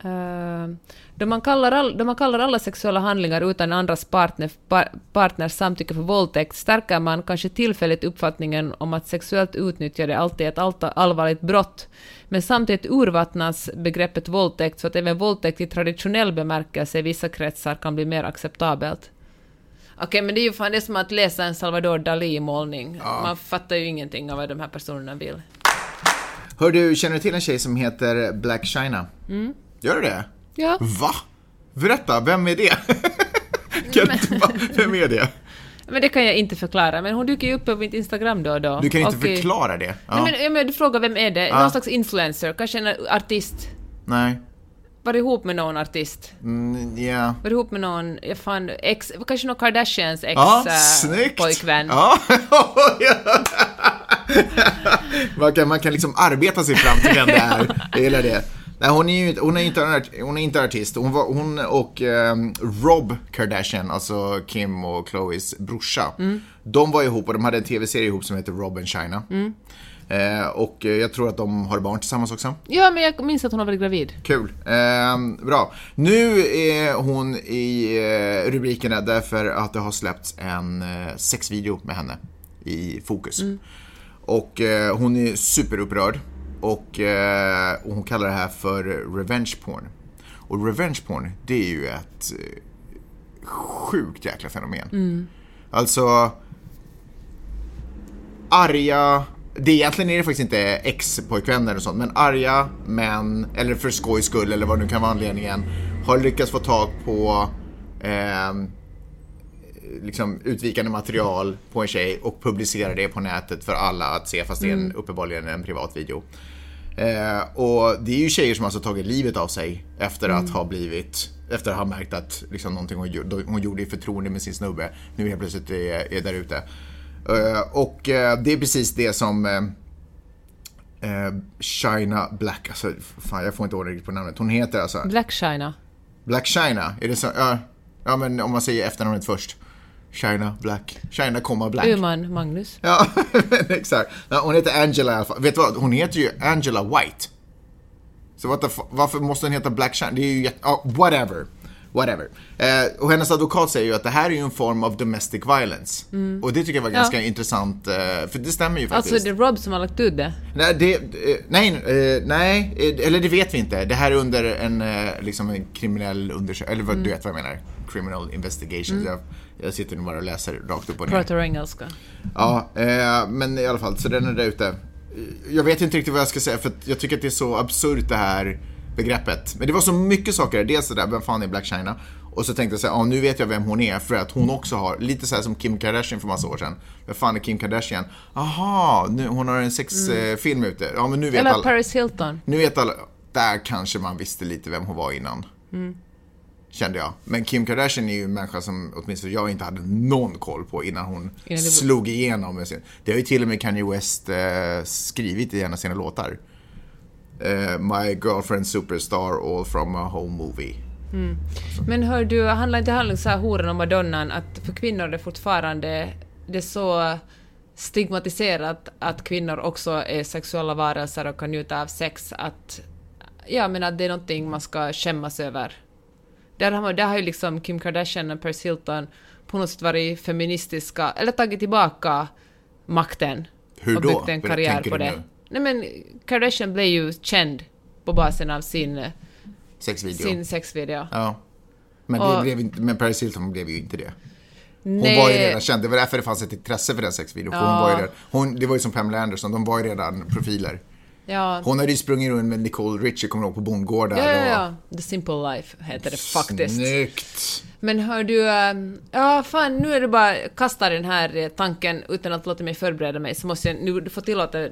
Eh, då, man kallar all, då man kallar alla sexuella handlingar utan andras partner, par, partners samtycke för våldtäkt stärker man kanske tillfälligt uppfattningen om att sexuellt utnyttjande alltid är ett allt, allvarligt brott. Men samtidigt urvattnas begreppet våldtäkt så att även våldtäkt i traditionell bemärkelse i vissa kretsar kan bli mer acceptabelt. Okej, men det är ju fan det är som att läsa en Salvador Dalí-målning. Man fattar ju ingenting av vad de här personerna vill. Hör du, känner du till en tjej som heter Black China? Mm. Gör du det? Ja. Va? Berätta, vem är det? kan bara, vem är det? Men det kan jag inte förklara, men hon dyker ju upp på mitt Instagram då och då. Du kan inte Och, eh, förklara det. Ja. Nej, men, ja, men du frågar vem är det? Någon slags influencer, kanske en artist. Nej. Var ihop med någon artist? Mm, ja. Var ihop med någon, ja fan, ex, kanske någon Kardashians ex Ja, äh. Ja. man, kan, man kan liksom arbeta sig fram till vem det är. Jag gillar det. Nej, hon är ju hon är inte, hon är inte artist. Hon, var, hon och ehm, Rob Kardashian, alltså Kim och Chloes brorsa, de var ihop och de hade en tv-serie ihop som heter Rob and China. Eh, och eh, jag tror att de har barn tillsammans också. Ja, men jag minns att hon har varit gravid. Kul. Ehm, bra. Nu är hon i eh, rubrikerna därför att det har släppts en eh, sexvideo med henne i fokus. Och eh, hon är superupprörd. Och, eh, och hon kallar det här för revenge porn. Och revenge porn, det är ju ett eh, sjukt jäkla fenomen. Alltså, arga, det egentligen är det faktiskt inte ex-pojkvänner och sånt, men arga män, eller för skojs skull eller vad nu kan vara anledningen, har lyckats få tag på ehm, liksom utvikande material på en tjej och publicera det på nätet för alla att se fast det är en, uppenbarligen en privat video. Eh, och det är ju tjejer som alltså tagit livet av sig efter att ha blivit efter att ha märkt att liksom, någonting hon, gjorde- hon gjorde i förtroende med sin snubbe nu helt plötsligt är, är där ute. Eh, och eh, det är precis det som eh, eh, China Black, alltså fan jag får inte ordning på namnet. Hon heter alltså Black China. Black China, är det så? Ja, ja men om man säger efternamnet först. China Black, China, komma Black. Uman Magnus. Ja, exakt. Ja, hon heter Angela i alla fall. Vet du vad? Hon heter ju Angela White. Så varför måste hon heta Black China? Det är ju jätte... ja, whatever. Whatever. Eh, och hennes advokat säger ju att det här är ju en form av domestic violence. Och det tycker jag var ganska intressant, eh, för det stämmer ju faktiskt. Alltså det är Rob som har lagt ut det. Nej, det, eh, nej, eh, nej, eh, eller det vet vi inte. Det här är under en, eh, liksom en kriminell undersökning, eller vad, du vet vad jag menar. Criminal investigation. Jag, jag sitter nu bara och läser rakt upp och ner. Pratar engelska. Ja, eh, men i alla fall, så den är där ute. Jag vet inte riktigt vad jag ska säga för jag tycker att det är så absurt det här begreppet. Men det var så mycket saker, dels det där, vem fan är Black China? Och så tänkte jag så här, ja nu vet jag vem hon är för att hon också har, lite så här som Kim Kardashian för massa år sedan. Vem fan är Kim Kardashian? Aha, nu, hon har en sexfilm ute. Ja men nu vet Eller alla. Paris Hilton. Nu vet alla, där kanske man visste lite vem hon var innan. Kände jag. Men Kim Kardashian är ju en människa som åtminstone jag inte hade någon koll på innan hon det- slog igenom. med sin- Det har ju till och med Kanye West eh, skrivit i en av sina låtar. Eh, My girlfriend superstar all from a home movie. Men hör du, handlar inte handling så här horan och madonnan att för kvinnor är det fortfarande det är så stigmatiserat att kvinnor också är sexuella varelser och kan njuta av sex att ja men att det är någonting man ska skämmas över. Där har, man, där har ju liksom Kim Kardashian och Paris Hilton på något sätt varit feministiska, eller tagit tillbaka makten. Hur och då? byggt en karriär på det. nu? Nej men Kardashian blev ju känd på basen av sin, Sexvideo. sin sexvideo. Ja. Men, det Och- blev inte, men Paris Hilton blev ju inte det. Hon Nej. var ju redan känd, det var därför det fanns ett intresse för den sexvideon. För hon Ja. var ju redan, hon, det var ju som Pamela Anderson, de var ju redan profiler. Ja, Hon hade ju sprungit runt med Nicole Richie, kommer du ihåg, på bondgårdar. ja, ja, och- ja. The Simple Life heter det faktiskt. Snyggt! Men hör du, ähm, ja fan nu är det bara kasta den här eh, tanken utan att låta mig förbereda mig så måste jag, nu du får tillåta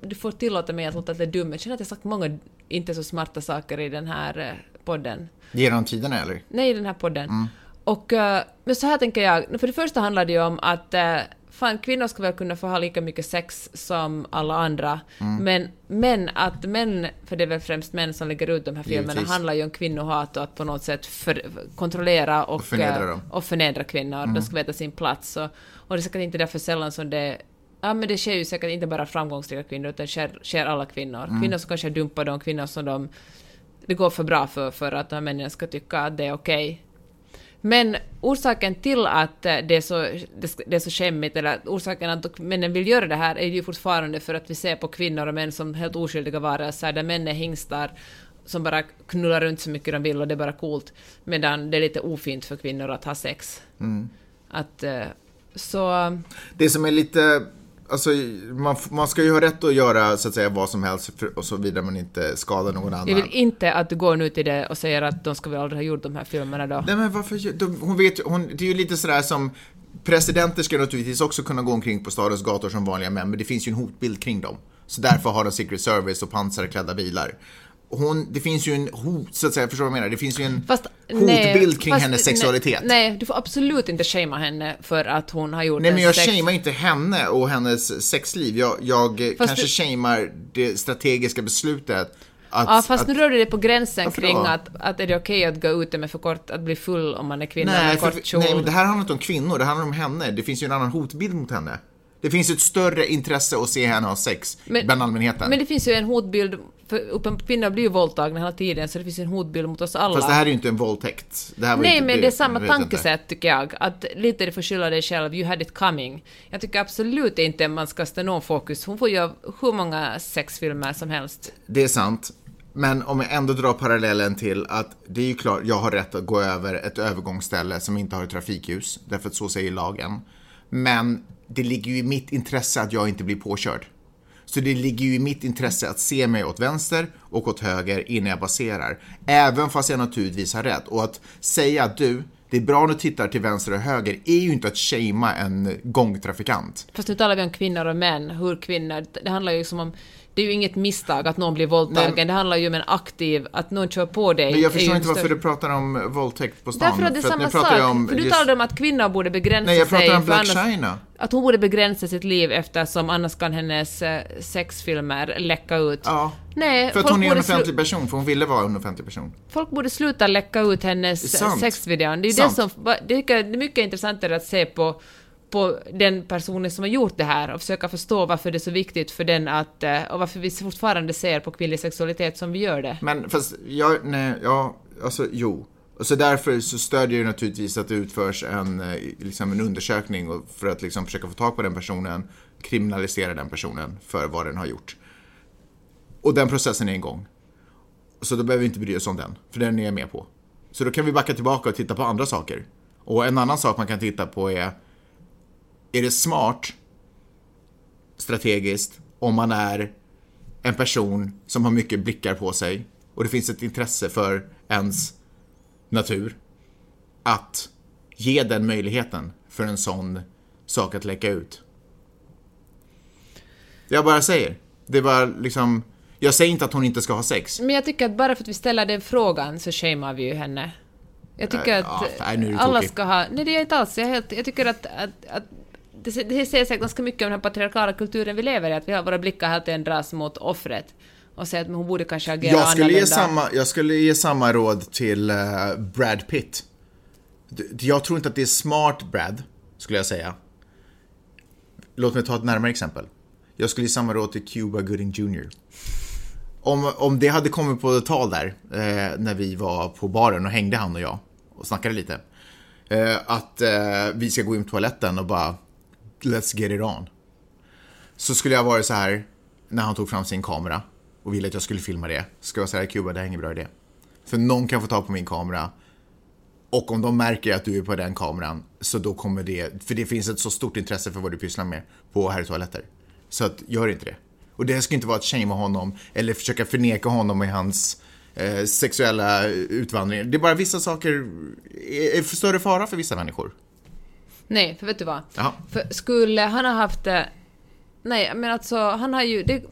du får tillåta mig att låta lite dum. Jag känner att jag sagt många inte så smarta saker i den här eh, podden. Genom tiderna eller? Nej, i den här podden. Och, eh, men så här tänker jag, för det första handlar det ju om att fan, kvinnor ska väl kunna få ha lika mycket sex som alla andra. Men, men att män, för det är väl främst män som lägger ut de här filmerna, Givetvis. handlar ju om kvinnohat och att på något sätt för, kontrollera och, Och förnedra eh, dem. och förnedra kvinnor. De ska veta sin plats. Och, och det är säkert inte därför sällan som det Ja men det sker ju säkert inte bara framgångsrika kvinnor utan sker, sker alla kvinnor. Kvinnor som kanske dumpar dem, kvinnor som de det går för bra för, för att de här männen ska tycka att det är okej. Men orsaken till att det är så, det, är så skämmigt, eller orsaken att männen vill göra det här, är ju fortfarande för att vi ser på kvinnor och män som helt oskyldiga varelser, där män är hingstar som bara knullar runt så mycket de vill och det är bara coolt, medan det är lite ofint för kvinnor att ha sex. Att, eh, så... Det som är lite, alltså man, man ska ju ha rätt att göra så att säga vad som helst och så vidare man inte skadar någon annan. Jag vill inte att du går nu till det och säger att de ska väl aldrig ha gjort de här filmerna då. Nej men varför, de, hon vet hon, det är ju lite sådär som Presidenter ska naturligtvis också kunna gå omkring på stadens gator som vanliga män, men det finns ju en hotbild kring dem. Så därför har de Secret Service och pansarklädda bilar. Hon, det finns ju en hot, så att säga, förstår du vad jag menar? Det finns ju en Fast, hotbild nej, kring fast, hennes sexualitet. Nej, nej, du får absolut inte shamea henne för att hon har gjort Nej en men jag sex... shamear inte henne och hennes sexliv. Jag, jag kanske du- shamear det strategiska beslutet att... Ja, fast att, nu rör du dig på gränsen kring att, att är det okej att gå ute med för kort, att bli full om man är kvinna nej, med för, kort kjol. nej, men det här handlar inte om kvinnor, det handlar om henne. Det finns ju en annan hotbild mot henne. Det finns ett större intresse att se henne ha sex Men- bland allmänheten. Men det finns ju en hotbild, för kvinnor blir ju våldtagna hela tiden, så det finns en hotbild mot oss alla. Fast det här är ju inte en våldtäkt. Det Nej, inte, men det är samma vet inte. tankesätt tycker jag. Att lite får skylla dig själv, you had it coming. Jag tycker absolut inte man ska fokus. Hon får göra hur många sexfilmer som helst. Det är sant. Men om jag ändå drar parallellen till att det är ju klart, jag har rätt att gå över ett övergångsställe som inte har ett trafikljus, därför att så säger lagen. Men det ligger ju i mitt intresse att jag inte blir påkörd. Så det ligger ju i mitt intresse att se mig åt vänster och åt höger innan jag baserar. Även fast jag naturligtvis har rätt. Och att säga att du, det är bra om du tittar till vänster och höger, är ju inte att shamea en gångtrafikant. Fast nu talar vi om kvinnor och män, hur kvinnor... Det handlar ju som om... Det är ju inget misstag att någon blir våldtagen, Nej. det handlar ju om en aktiv... Att någon kör på dig. Men jag förstår inte varför större- du pratar om våldtäkt på stan. Därför att det är samma sak. om för du just- talade om att kvinnor borde begränsa Nej, jag sig. pratar om för Black annars- China. Att hon borde begränsa sitt liv eftersom annars kan hennes eh, sexfilmer läcka ut. Ja. Nej, För att hon är en offentlig person, för hon ville vara en offentlig person. Folk borde sluta läcka ut hennes sant. sexvideon. Det är ju det som... Det är mycket intressantare att se på, på den personen som har gjort det här och försöka förstå varför det är så viktigt för den att... Eh, och varför vi fortfarande ser på kvinnlig sexualitet som vi gör det. Men fast, jag, nej, ja, alltså jo. Och så därför så stödjer jag naturligtvis att det utförs en, eh, liksom en undersökning för att liksom försöka få tag på den personen, kriminalisera den personen för vad den har gjort. Och den processen är igång. Så då behöver vi inte bry oss om den, för den är jag med på. Så då kan vi backa tillbaka och titta på andra saker. Och en annan sak man kan titta på är, är det smart, strategiskt, om man är en person som har mycket blickar på sig och det finns ett intresse för ens natur att ge den möjligheten för en sån sak att läcka ut. Jag bara säger. Det var liksom... Jag säger inte att hon inte ska ha sex. Men jag tycker att bara för att vi ställer den frågan så shamear vi ju henne. Jag tycker Nej, att ja, alla ska ha... Nej, det är inte alls. Jag, helt, jag tycker att, att, att det, det säger säkert ganska mycket om den här patriarkala kulturen vi lever i, att vi har våra blickar hela tiden dras mot offret och säger att hon borde kanske agera Jag skulle, ge annorlunda. samma, jag skulle ge samma råd till eh, Brad Pitt. Jag tror inte att det är smart Brad, skulle jag säga. Låt mig ta ett närmare exempel. Jag skulle ge samma råd till Cuba Gooding Jr. Om, om det hade kommit på tal där, eh, när vi var på baren och hängde han och jag och snackade lite. Eh, att eh, vi ska gå in på toaletten och bara Let's get it on. Så skulle jag varit så här när han tog fram sin kamera och ville att jag skulle filma det. Ska jag säga Kuba, det här är ingen bra idé. För någon kan få tag på min kamera och om de märker att du är på den kameran så då kommer det, för det finns ett så stort intresse för vad du pysslar med på herrtoaletter. Så att, gör inte det. Och det ska inte vara att shamea honom eller försöka förneka honom i hans eh, sexuella utvandring. Det är bara vissa saker är, är för större fara för vissa människor. Nej, för vet du vad? Jaha. För skulle han ha haft... eh, Nej, men alltså han har ju... Det,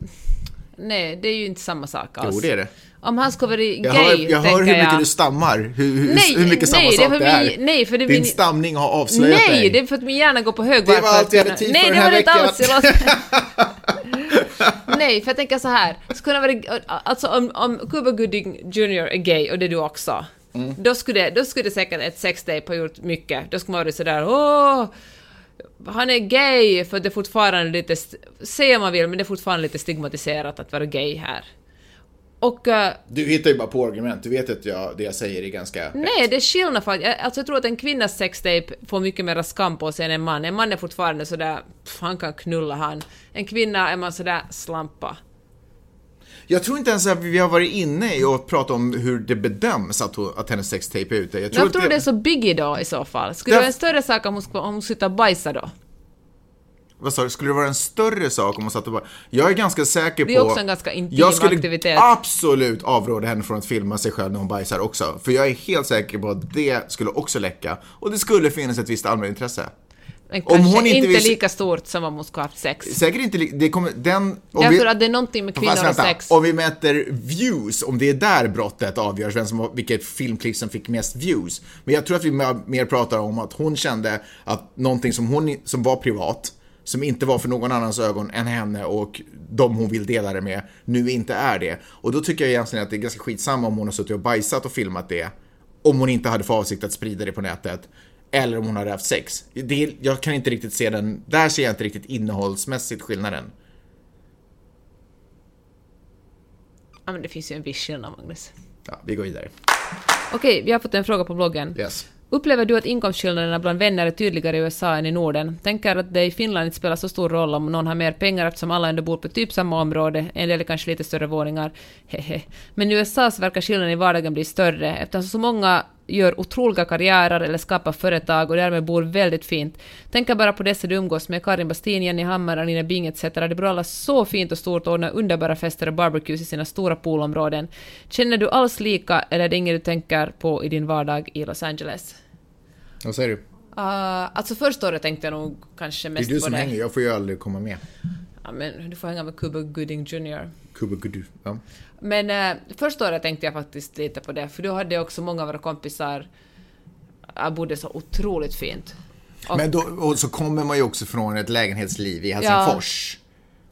nej, det är ju inte samma sak alls. Jo, det är det. Om han skulle vara gay, Jag hör, jag hör hur mycket jag. du stammar, hur, hur, Nej, hur mycket samma nej, det är sak för det är. min- nej, för det Din min- stamning har avslöjat Nej, dig. det är för att min hjärna går på högvarv. Det var allt jag hade tid Nej, för det den här var det inte alls. veckan. Nej, för jag tänker så här. Skulle det vara, alltså om, om Cuba Gooding Jr är gay, och det är du också, Mm. då, skulle, då skulle säkert ett sextape ha gjort mycket. Då skulle man vara sådär åh, han är gay, för det är fortfarande lite, om man vill, men det är fortfarande lite stigmatiserat att vara gay här. Och eh, Du hittar ju bara på argument, du vet att jag, det jag säger är ganska... nej, det är skillnad för jag- alltså jag tror att en kvinnas sextape får mycket mer skam på sig än en man. En man är fortfarande sådär, pff, han kan knulla han. En kvinna är man sådär slampa. Jag tror inte ens att vi har varit inne i och pratat om hur det bedöms att, hon- att hennes sextape är ute. Jag Jag att tror det är så biggie då i så fall. Skulle det vara en större sak om hon, om hon och bajsar då? Vad sa du, skulle det vara en större sak om hon satt och bara... Jag är ganska säker på... Det är också en ganska intim Jag skulle aktivitet. absolut avråda henne från att filma sig själv när hon bajsar också. För jag är helt säker på att det skulle också läcka. Och det skulle finnas ett visst allmänintresse. Men Om hon inte inte, lika stort som om hon skulle ha haft sex. Säkert inte... Det kommer... Den... om Därför att det är någonting med kvinnor och sex. Om vi mäter views, om det är där brottet avgörs, vem som, vilket filmklipp som fick mest views. Men jag tror att vi mer- mer pratar om att hon kände att någonting som, hon, som var privat, som inte var för någon annans ögon än henne och de hon vill dela det med, nu inte är det. Och då tycker jag egentligen att det är ganska skitsamma om hon har suttit och bajsat och filmat det, om hon inte hade för avsikt att sprida det på nätet. Eller om hon hade haft sex. Det, jag kan inte riktigt se den, där ser jag inte riktigt innehållsmässigt skillnaden. Ja, men det finns ju en viss skillnad, Magnus. Ja, vi går vidare. Okej, vi har fått en fråga på bloggen. Yes. Upplever du att inkomstskillnaderna bland vänner är tydligare i USA än i Norden? Tänker att det i Finland inte spelar så stor roll om någon har mer pengar eftersom alla ändå bor på typ samma område, en del kanske lite större våningar, hehe. Men i USA så verkar skillnaden i vardagen bli större eftersom så många gör otroliga karriärer eller skapar företag och därmed bor väldigt fint. Tänker bara på dessa du umgås med, Karin Bastin, Jenny Hammar, Anina Bing etc. De bor alla så fint och stort och ordnar underbara fester och barbecues i sina stora poolområden. Känner du alls lika eller är det inget du tänker på i din vardag i Los Angeles? Vad säger du? Uh, alltså första året tänkte jag nog kanske Det är mest du på som det. hänger, jag får ju aldrig komma med. Ja, men du får hänga med Cuba Gooding Jr. Kuba Gudu. Ja. Men uh, första året tänkte jag faktiskt lite på det, för då hade också många av våra kompisar jag bodde så otroligt fint. Och, Men då, och så kommer man ju också från ett lägenhetsliv i Helsingfors.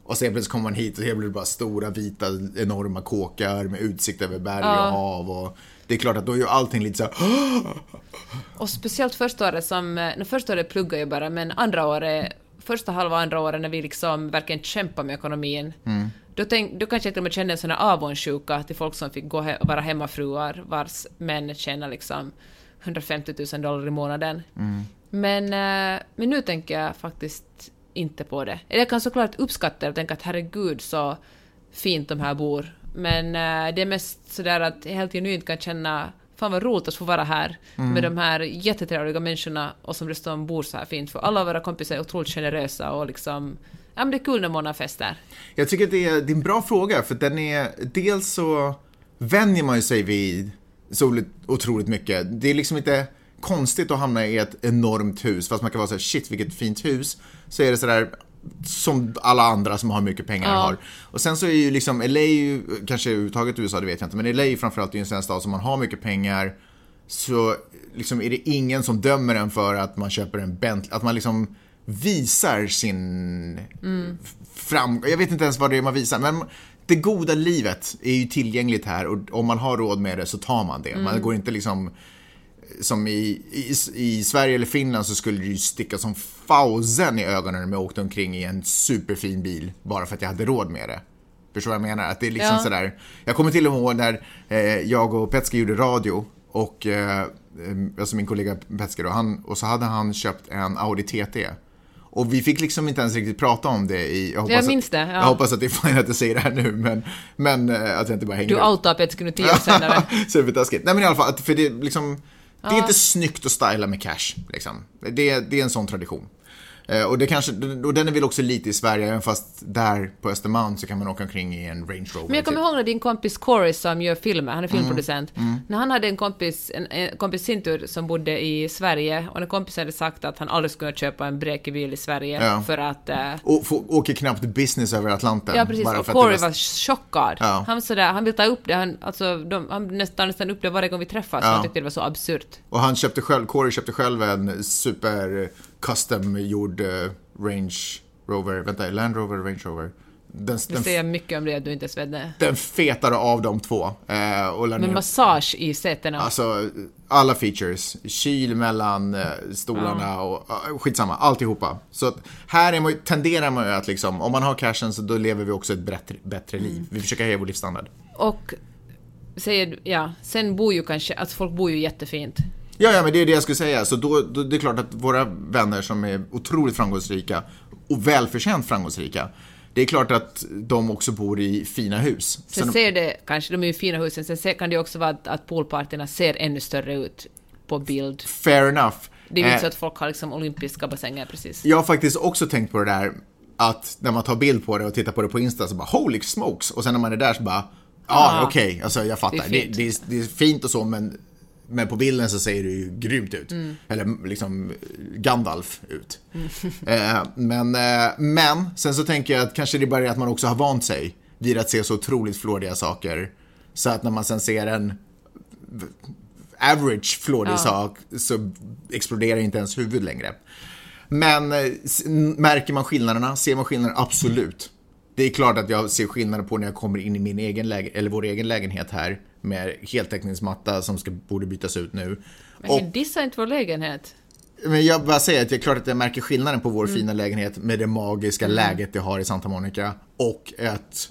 Och sen plötsligt kommer man hit och helt blir det bara stora vita enorma kåkar med utsikt över berg och hav. Och det är klart att då är ju allting lite så här, och speciellt första året som... eh, första året pluggade jag bara, men andra året, första halva andra året när vi liksom verkligen kämpade med ekonomin, då, tänk, då kanske jag till och med kände en sån här avundsjuka till folk som fick gå he- vara hemmafruar vars män tjänar liksom 150 000 dollar i månaden. Men, eh, men nu tänker jag faktiskt inte på det. Eller Jag kan såklart uppskatta det och tänka att herregud så fint de här bor. Men eh, det är mest sådär att jag helt genuint kan känna Fan vad roligt att få vara här med de här jättetrevliga människorna och som dessutom bor så här fint. För alla våra kompisar är otroligt generösa och liksom... Ja men det är kul när man har fester. Jag tycker att det är, det är en bra fråga, för den är... Dels så vänjer man ju sig vid så otroligt mycket. Det är liksom inte konstigt att hamna i ett enormt hus, fast man kan vara så här, shit vilket fint hus. Så är det sådär som alla andra som har mycket pengar Ja. har. Och sen så är ju liksom, LA är ju, kanske överhuvudtaget USA, det vet jag inte, men LA är framförallt ju en sån stad som man har mycket pengar, så liksom är det ingen som dömer en för att man köper en Bentley, att man liksom visar sin fram... Jag vet inte ens vad det är man visar, men det goda livet är ju tillgängligt här och om man har råd med det så tar man det. Man går inte liksom som i, i, i Sverige eller Finland så skulle det ju sticka som fausen i ögonen om jag åkte omkring i en superfin bil bara för att jag hade råd med det. Förstår vad jag menar? Att det är liksom Ja. sådär. Jag kommer till och med ihåg när eh, jag och Petski gjorde radio och eh, alltså min kollega Petski då, han, och så hade han köpt en Audi TT. Och vi fick liksom inte ens riktigt prata om det i... Jag, hoppas Jag minns att, det, ja. Jag hoppas att det är fint att jag säger det här nu, men, men eh, att jag inte bara hänger Du outar Petski nu tio år senare. Supertaskigt. Nej men i alla fall, för det liksom... Det är inte snyggt att styla med cash, liksom. Det, det är en sån tradition. Eh, Och, det kanske, och den är väl också lite i Sverige, även fast där på Östermalm så kan man åka omkring i en Range Rover. Men jag kommer typ. ihåg när din kompis Corey som gör filmer, han är filmproducent, när han hade en kompis, en, en kompis sin tur som bodde i Sverige och en kompis hade sagt att han aldrig skulle köpa en bräkig bil i Sverige Ja. för att... eh, Och få, åker knappt business över Atlanten. Ja precis, och Corey var chockad. Ja. Han, sådär, han vill ta upp det, han, alltså, de, han nästan, nästan upp det varje gång vi träffas, för han tyckte det var så absurt. Och han köpte själv, Corey köpte själv en super custom gjord eh, Range Rover, vänta, Land Rover, Range Rover. den, Det den, säger mycket om det du inte ens vet den fetare av de två. Eh, och Men ner- massage i sätena. Alltså, alla features. Kyl mellan eh, stolarna och uh, skitsamma, alltihopa. Så här är man, tenderar man ju att liksom, om man har cashen så då lever vi också ett bättre, bättre Mm. liv. Vi försöker höja vår livsstandard. Och säger du- ja, sen bor ju kanske, alltså folk bor ju jättefint. Ja, ja, men det är det jag skulle säga. Så då, då det är klart att våra vänner som är otroligt framgångsrika och välförtjänt framgångsrika, det är klart att de också bor i fina hus. Sen de- ser det, kanske de är ju fina husen, sen ser, kan det också vara att, att poolpartyerna ser ännu större ut på bild. Fair enough. Det är ju Eh, inte så att folk har liksom olympiska bassänger precis. Jag har faktiskt också tänkt på det där att när man tar bild på det och tittar på det på Insta så bara holy smokes och sen när man är där så bara ja Ah. okej, alltså jag fattar. Det Det är fint. det, är, det är fint och så men, men på bilden så ser det ju grymt ut. Mm. Eller liksom Gandalf ut. eh, men, eh, men sen så tänker jag att kanske det är bara det att man också har vant sig vid att se så otroligt flådiga saker. Så att när man sen ser en average flådig Ja. sak så exploderar inte ens huvud längre. Men eh, märker man skillnaderna? Ser man skillnader? Absolut. Det är klart att jag ser skillnader på när jag kommer in i min egen läge, eller vår egen lägenhet här med heltäckningsmatta som ska, borde bytas ut nu. Men Och, dissa inte vår lägenhet. men jag bara säger att det är klart att jag märker skillnaden på Mm. vår fina lägenhet med det magiska läget jag har i Santa Monica och ett,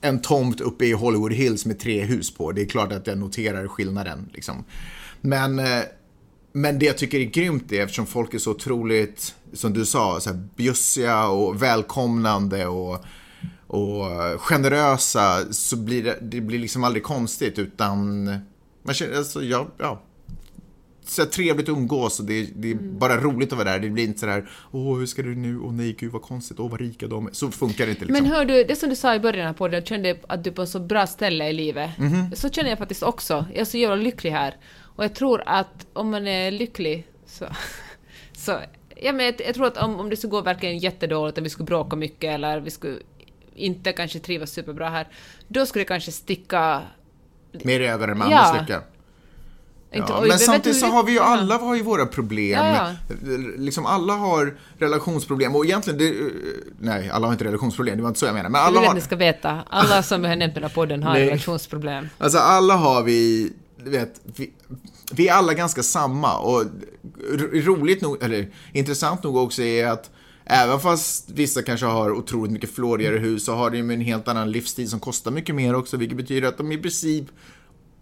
en tomt uppe i Hollywood Hills med tre hus på. Det är klart att jag noterar skillnaden. Liksom. Men, eh, men det jag tycker är grymt är eftersom folk är så otroligt, som du sa, så här bjussiga och välkomnande och, och generösa så blir det, det blir liksom aldrig konstigt utan man känner, alltså, ja, ja, så trevligt att umgås och det, är- det är Mm. bara roligt att vara där. Det blir inte sådär, åh hur ska du nu, åh nej gud vad konstigt, åh vad rika de är. Så funkar det inte liksom. Men hör du, det som du sa i början på det, jag kände att du är på så bra ställe i livet. Mhm. Så känner jag faktiskt också. Jag är så jävla lycklig här. Och jag tror att om man är lycklig så... så ja, men jag, jag tror att om, om det skulle gå verkligen jättedåligt, om vi skulle bråka mycket eller vi skulle inte kanske trivas superbra här, då skulle det kanske sticka... Mer i ögonen med Ja. andras lycka. Inte, Ja, oj, men samtidigt så har vi ju Ja. alla har ju våra problem. Ja, Liksom alla har relationsproblem och egentligen, det, nej alla har inte relationsproblem, det var inte så jag menar. Men Jag alla vill har, ni ska veta, alla som jag har nämnt i den här podden har Nej. relationsproblem. Alltså alla har vi, du vet, vi, vi är alla ganska samma och ro- roligt nog, eller intressant nog också är att även fast vissa kanske har otroligt mycket flådigare hus så har de ju en helt annan livsstil som kostar mycket mer också, vilket betyder att de i princip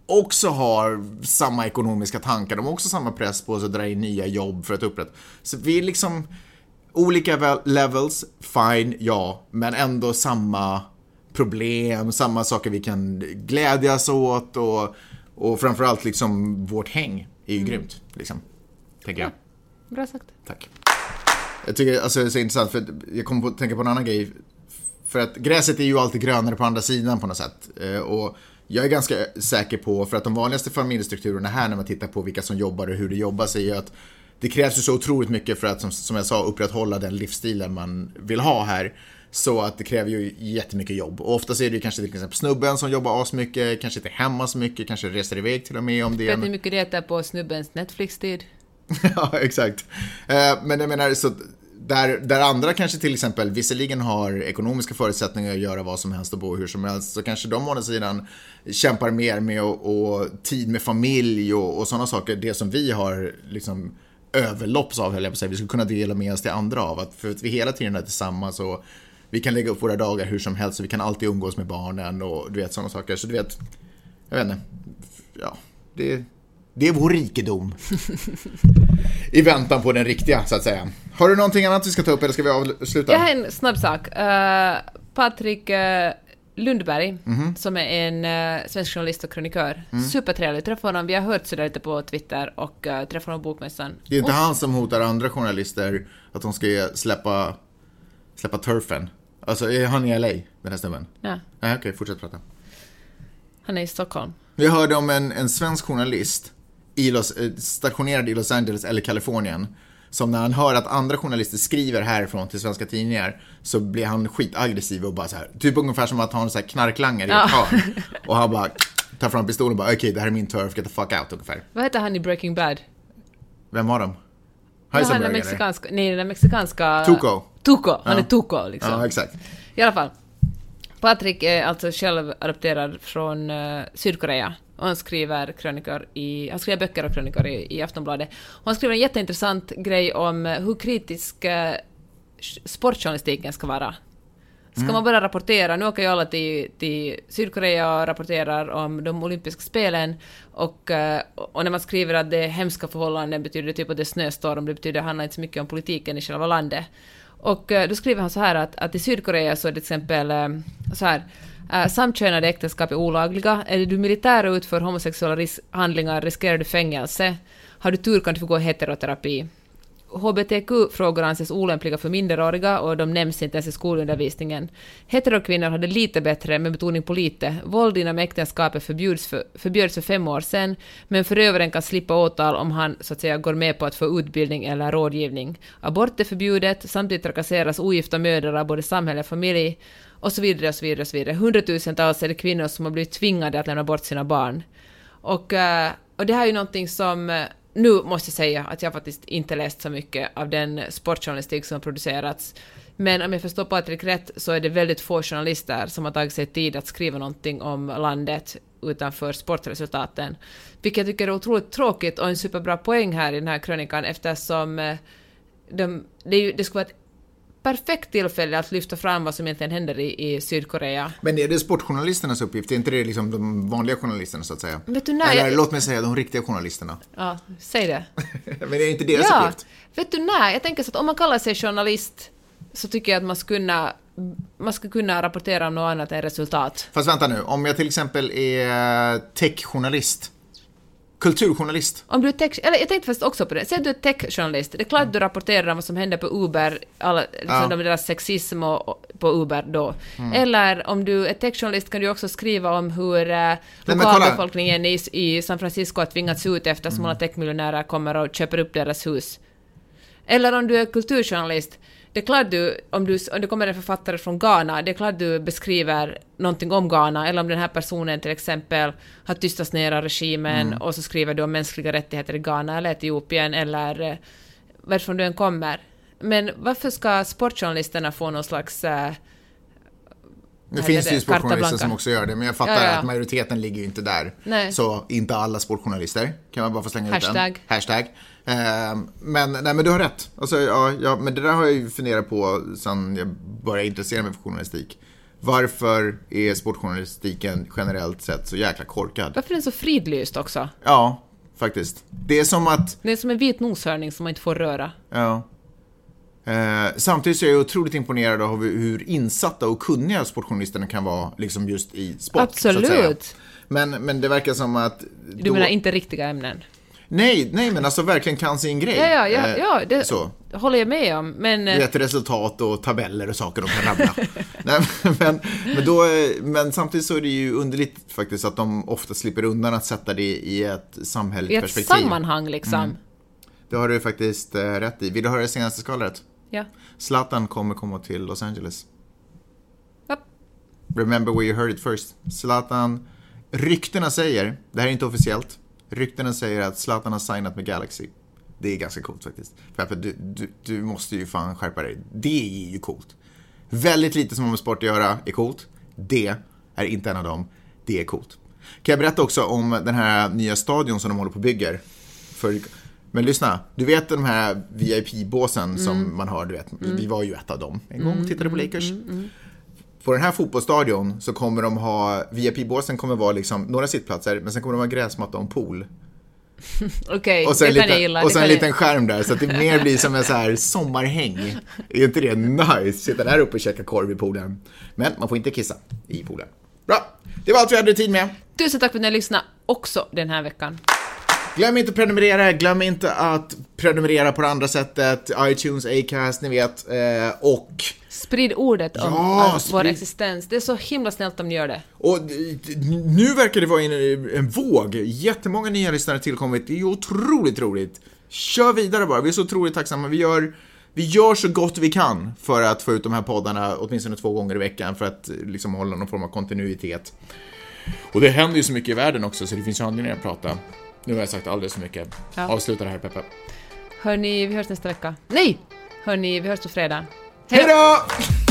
också har samma ekonomiska tankar. De har också samma press på sig att dra in nya jobb för att upprätta. Så vi är liksom olika levels, fine, ja, men ändå samma problem, samma saker vi kan glädjas åt och, och framförallt liksom vårt häng är ju grymt, liksom. Tänker jag. Bra sagt. Tack. Jag tycker alltså, det är så intressant för jag kommer på att tänka på en annan grej. För att gräset är ju alltid grönare på andra sidan på något sätt. Eh, Och jag är ganska säker på, för att de vanligaste familjestrukturerna här när man tittar på vilka som jobbar och hur det jobbas är ju att det krävs ju så otroligt mycket för att, som, som jag sa, upprätthålla den livsstilen man vill ha här. Så att det kräver ju jättemycket jobb. Och oftast är det ju kanske till exempel snubben som jobbar asmycket, kanske inte hemma så mycket, kanske reser iväg till och med om det är Vet ni hur mycket det äter på snubbens Netflix-tid? ja, exakt. Eh, Men jag menar, så där, där andra kanske till exempel visserligen har ekonomiska förutsättningar att göra vad som helst och bo hur som helst, så kanske de å andra sidan kämpar mer med och, och tid med familj och, och sådana saker. Det som vi har liksom överlopps av, höll jag på att säga. Vi skulle kunna dela med oss till andra av. Att, för att vi hela tiden är tillsammans och vi kan lägga upp våra dagar hur som helst och vi kan alltid umgås med barnen och du vet sådana saker. Så du vet, jag vet inte. Ja, det, det är vår rikedom. I väntan på den riktiga, så att säga. Har du någonting annat vi ska ta upp eller ska vi avsluta? Jag har en snabb sak. Uh, Patrik uh, Lundberg, Mhm. som är en uh, svensk journalist och krönikör. Mm. Supertrevlig. Träffade honom, vi har hört sådär lite på Twitter och uh, träffade honom på Bokmässan. Det är inte han som hotar andra journalister att de ska släppa, släppa turfen. Alltså, är han i LA, den här snubben? Ja, Nej, okej, fortsätt prata. han är i Stockholm. Vi hörde om en, en svensk journalist i Los, stationerad i Los Angeles eller Kalifornien. Som när han hör att andra journalister skriver härifrån till svenska tidningar så blir han skitaggressiv och bara så här, typ ungefär som att ha en så här knarklangare i ett Ja. hörn. Och han bara tar fram pistolen och bara okej, det här är min turf, get the fuck out ungefär. Vad heter han i Breaking Bad? Vem var de? han är Heisenberg den eller? mexikanska... Nej, den mexikanska... Tuco. Tuco. Han Ja. är Tuco, liksom. Ja, exakt. I alla fall. Patrik är alltså själv adopterad från uh, Sydkorea och han skriver krönikor i, han skriver böcker och krönikor i, i Aftonbladet. Och han skriver en jätteintressant grej om uh, hur kritisk uh, sportjournalistiken ska vara. Ska Mm. man bara rapportera, nu åker ju alla till, till Sydkorea och rapporterar om de olympiska spelen och, eh, och när man skriver att det är hemska förhållanden betyder det typ att det är snöstorm, det betyder att det handlar inte så mycket om politiken i själva landet. Och eh, då skriver han så här att, att i Sydkorea så är det till exempel eh, så här Äh, uh, samkönade äktenskap är olagliga. Är du militär och utför homosexuella ris- handlingar riskerar du fängelse. Har du tur kan du få gå i heteroterapi. HBTQ-frågor anses olämpliga för minderåriga och de nämns inte ens i skolundervisningen. Heterokvinnor har det lite bättre, med betoning på lite. Våld inom äktenskapet förbjuds för, förbjöds för fem år sedan, men förövaren kan slippa åtal om han så att säga går med på att få utbildning eller rådgivning. Abort är förbjudet, samtidigt trakasseras ogifta mödrar av både samhälle och familj, och så vidare och så vidare och så vidare. Hundratusentals är det kvinnor som har blivit tvingade att lämna bort sina barn. Och, eh, och det här är ju någonting som eh, nu måste jag säga att jag faktiskt inte läst så mycket av den sportjournalistik som har producerats. Men om jag förstår Patrik rätt så är det väldigt få journalister som har tagit sig tid att skriva någonting om landet utanför sportresultaten. Vilket jag tycker är otroligt tråkigt och en superbra poäng här i den här krönikan eftersom eh, de, det, ju, det skulle vara ett perfekt tillfälle att lyfta fram vad som egentligen händer i, i Sydkorea. Men är det sportjournalisternas uppgift? Är inte det liksom de vanliga journalisterna så att säga? Vet du, när Eller jag- låt mig säga de riktiga journalisterna. Ja, säg det. Men är det inte deras Ja, uppgift? vet du när? Jag tänker så att om man kallar sig journalist så tycker jag att man ska kunna, man ska kunna rapportera om något annat än resultat. Fast vänta nu, om jag till exempel är techjournalist, kulturjournalist, Om du är tech, eller jag tänkte faktiskt också på det, säg att du är techjournalist, det är klart att du rapporterar om vad som händer på Uber, alla, liksom Ja. de deras sexism och, och, på Uber då. Mm. Eller om du är techjournalist kan du också skriva om hur eh, lokalbefolkningen i, i San Francisco har tvingats ut eftersom Mm. alla techmiljonärer kommer och köper upp deras hus. Eller om du är kulturjournalist, det är klart du, om, du, om det kommer en författare från Ghana, det är klart du beskriver någonting om Ghana, eller om den här personen till exempel har tystats ner av regimen och så skriver du om mänskliga rättigheter i Ghana eller Etiopien eller eh, varifrån du än kommer. Men varför ska sportjournalisterna få någon slags... Eh, Vad finns det ju det? Sportjournalister som också gör det, men jag fattar Ja, ja. att majoriteten ligger ju inte där. Nej. Så inte alla sportjournalister, kan man bara få slänga ut Hashtag. den. Hashtag. Ehm, men, nej men du har rätt. Alltså, ja, ja, men det där har jag ju funderat på sen jag började intressera mig för journalistik. Varför är sportjournalistiken generellt sett så jäkla korkad? varför är den så fridlyst också? Ja, faktiskt. Det är som att Det är som en vit noshörning som man inte får röra. Ja. Eh, samtidigt så är jag otroligt imponerad av hur, insatta och kunniga sportjournalisterna kan vara liksom just i sport. Absolut. Men, men det verkar som att... Du då- menar inte riktiga ämnen? Nej, nej men alltså verkligen kan sin grej. Ja, ja, ja, Eh, ja det Så. håller jag med om, men... eh, Rätt resultat och tabeller och saker de kan rabbla. nej, men, men, då, eh, men samtidigt så är det ju underligt faktiskt att de ofta slipper undan att sätta det i ett I samhälleligt ett perspektiv. sammanhang liksom. Det har du faktiskt rätt i. Vill du höra det senaste skvallret? Ja. Zlatan kommer komma till Los Angeles. Japp. Remember where you heard it first. Zlatan, ryktena säger, det här är inte officiellt, ryktena säger att Zlatan har signat med Galaxy. Det är ganska coolt faktiskt. För du, du, du måste ju fan skärpa dig. Det är ju coolt. Väldigt lite som har med sport att göra är coolt. Det är inte en av dem. Det är coolt. Kan jag berätta också om den här nya stadion som de håller på och bygger? För, men lyssna, du vet de här VIP-båsen som man har, du vet, vi var ju ett av dem en gång och tittade på Lakers. På den här fotbollsstadion så kommer de ha, VIP-båsen kommer vara liksom några sittplatser, men sen kommer de ha gräsmatta och en pool. Okej, Och sen, det kan jag gilla. och sen en jag- liten skärm där, så att det mer blir som en så här sommarhäng. Är inte det nice? Sitta där uppe och käka korv i poolen. Men man får inte kissa i poolen. Bra, det var allt vi hade tid med. Tusen tack för att ni lyssnade också den här veckan. Glöm inte att prenumerera, glöm inte att prenumerera på det andra sättet, iTunes, Acast, ni vet. Eh, och, Sprid ordet om Ja, all vår sprid- existens. Det är så himla snällt om ni gör det. och nu verkar det vara en, en våg. Jättemånga nya lyssnare tillkommit. Det är otroligt roligt. Kör vidare bara, vi är så otroligt tacksamma. Vi gör, vi gör så gott vi kan för att få ut de här poddarna åtminstone två gånger i veckan för att liksom hålla någon form av kontinuitet. Och det händer ju så mycket i världen också så det finns ju anledning att prata. Nu har jag sagt alldeles för mycket. Ja. Avsluta det här Peppe. Hörni, vi hörs nästa vecka. Nej! Hörni, vi hörs på fredag. Hej då!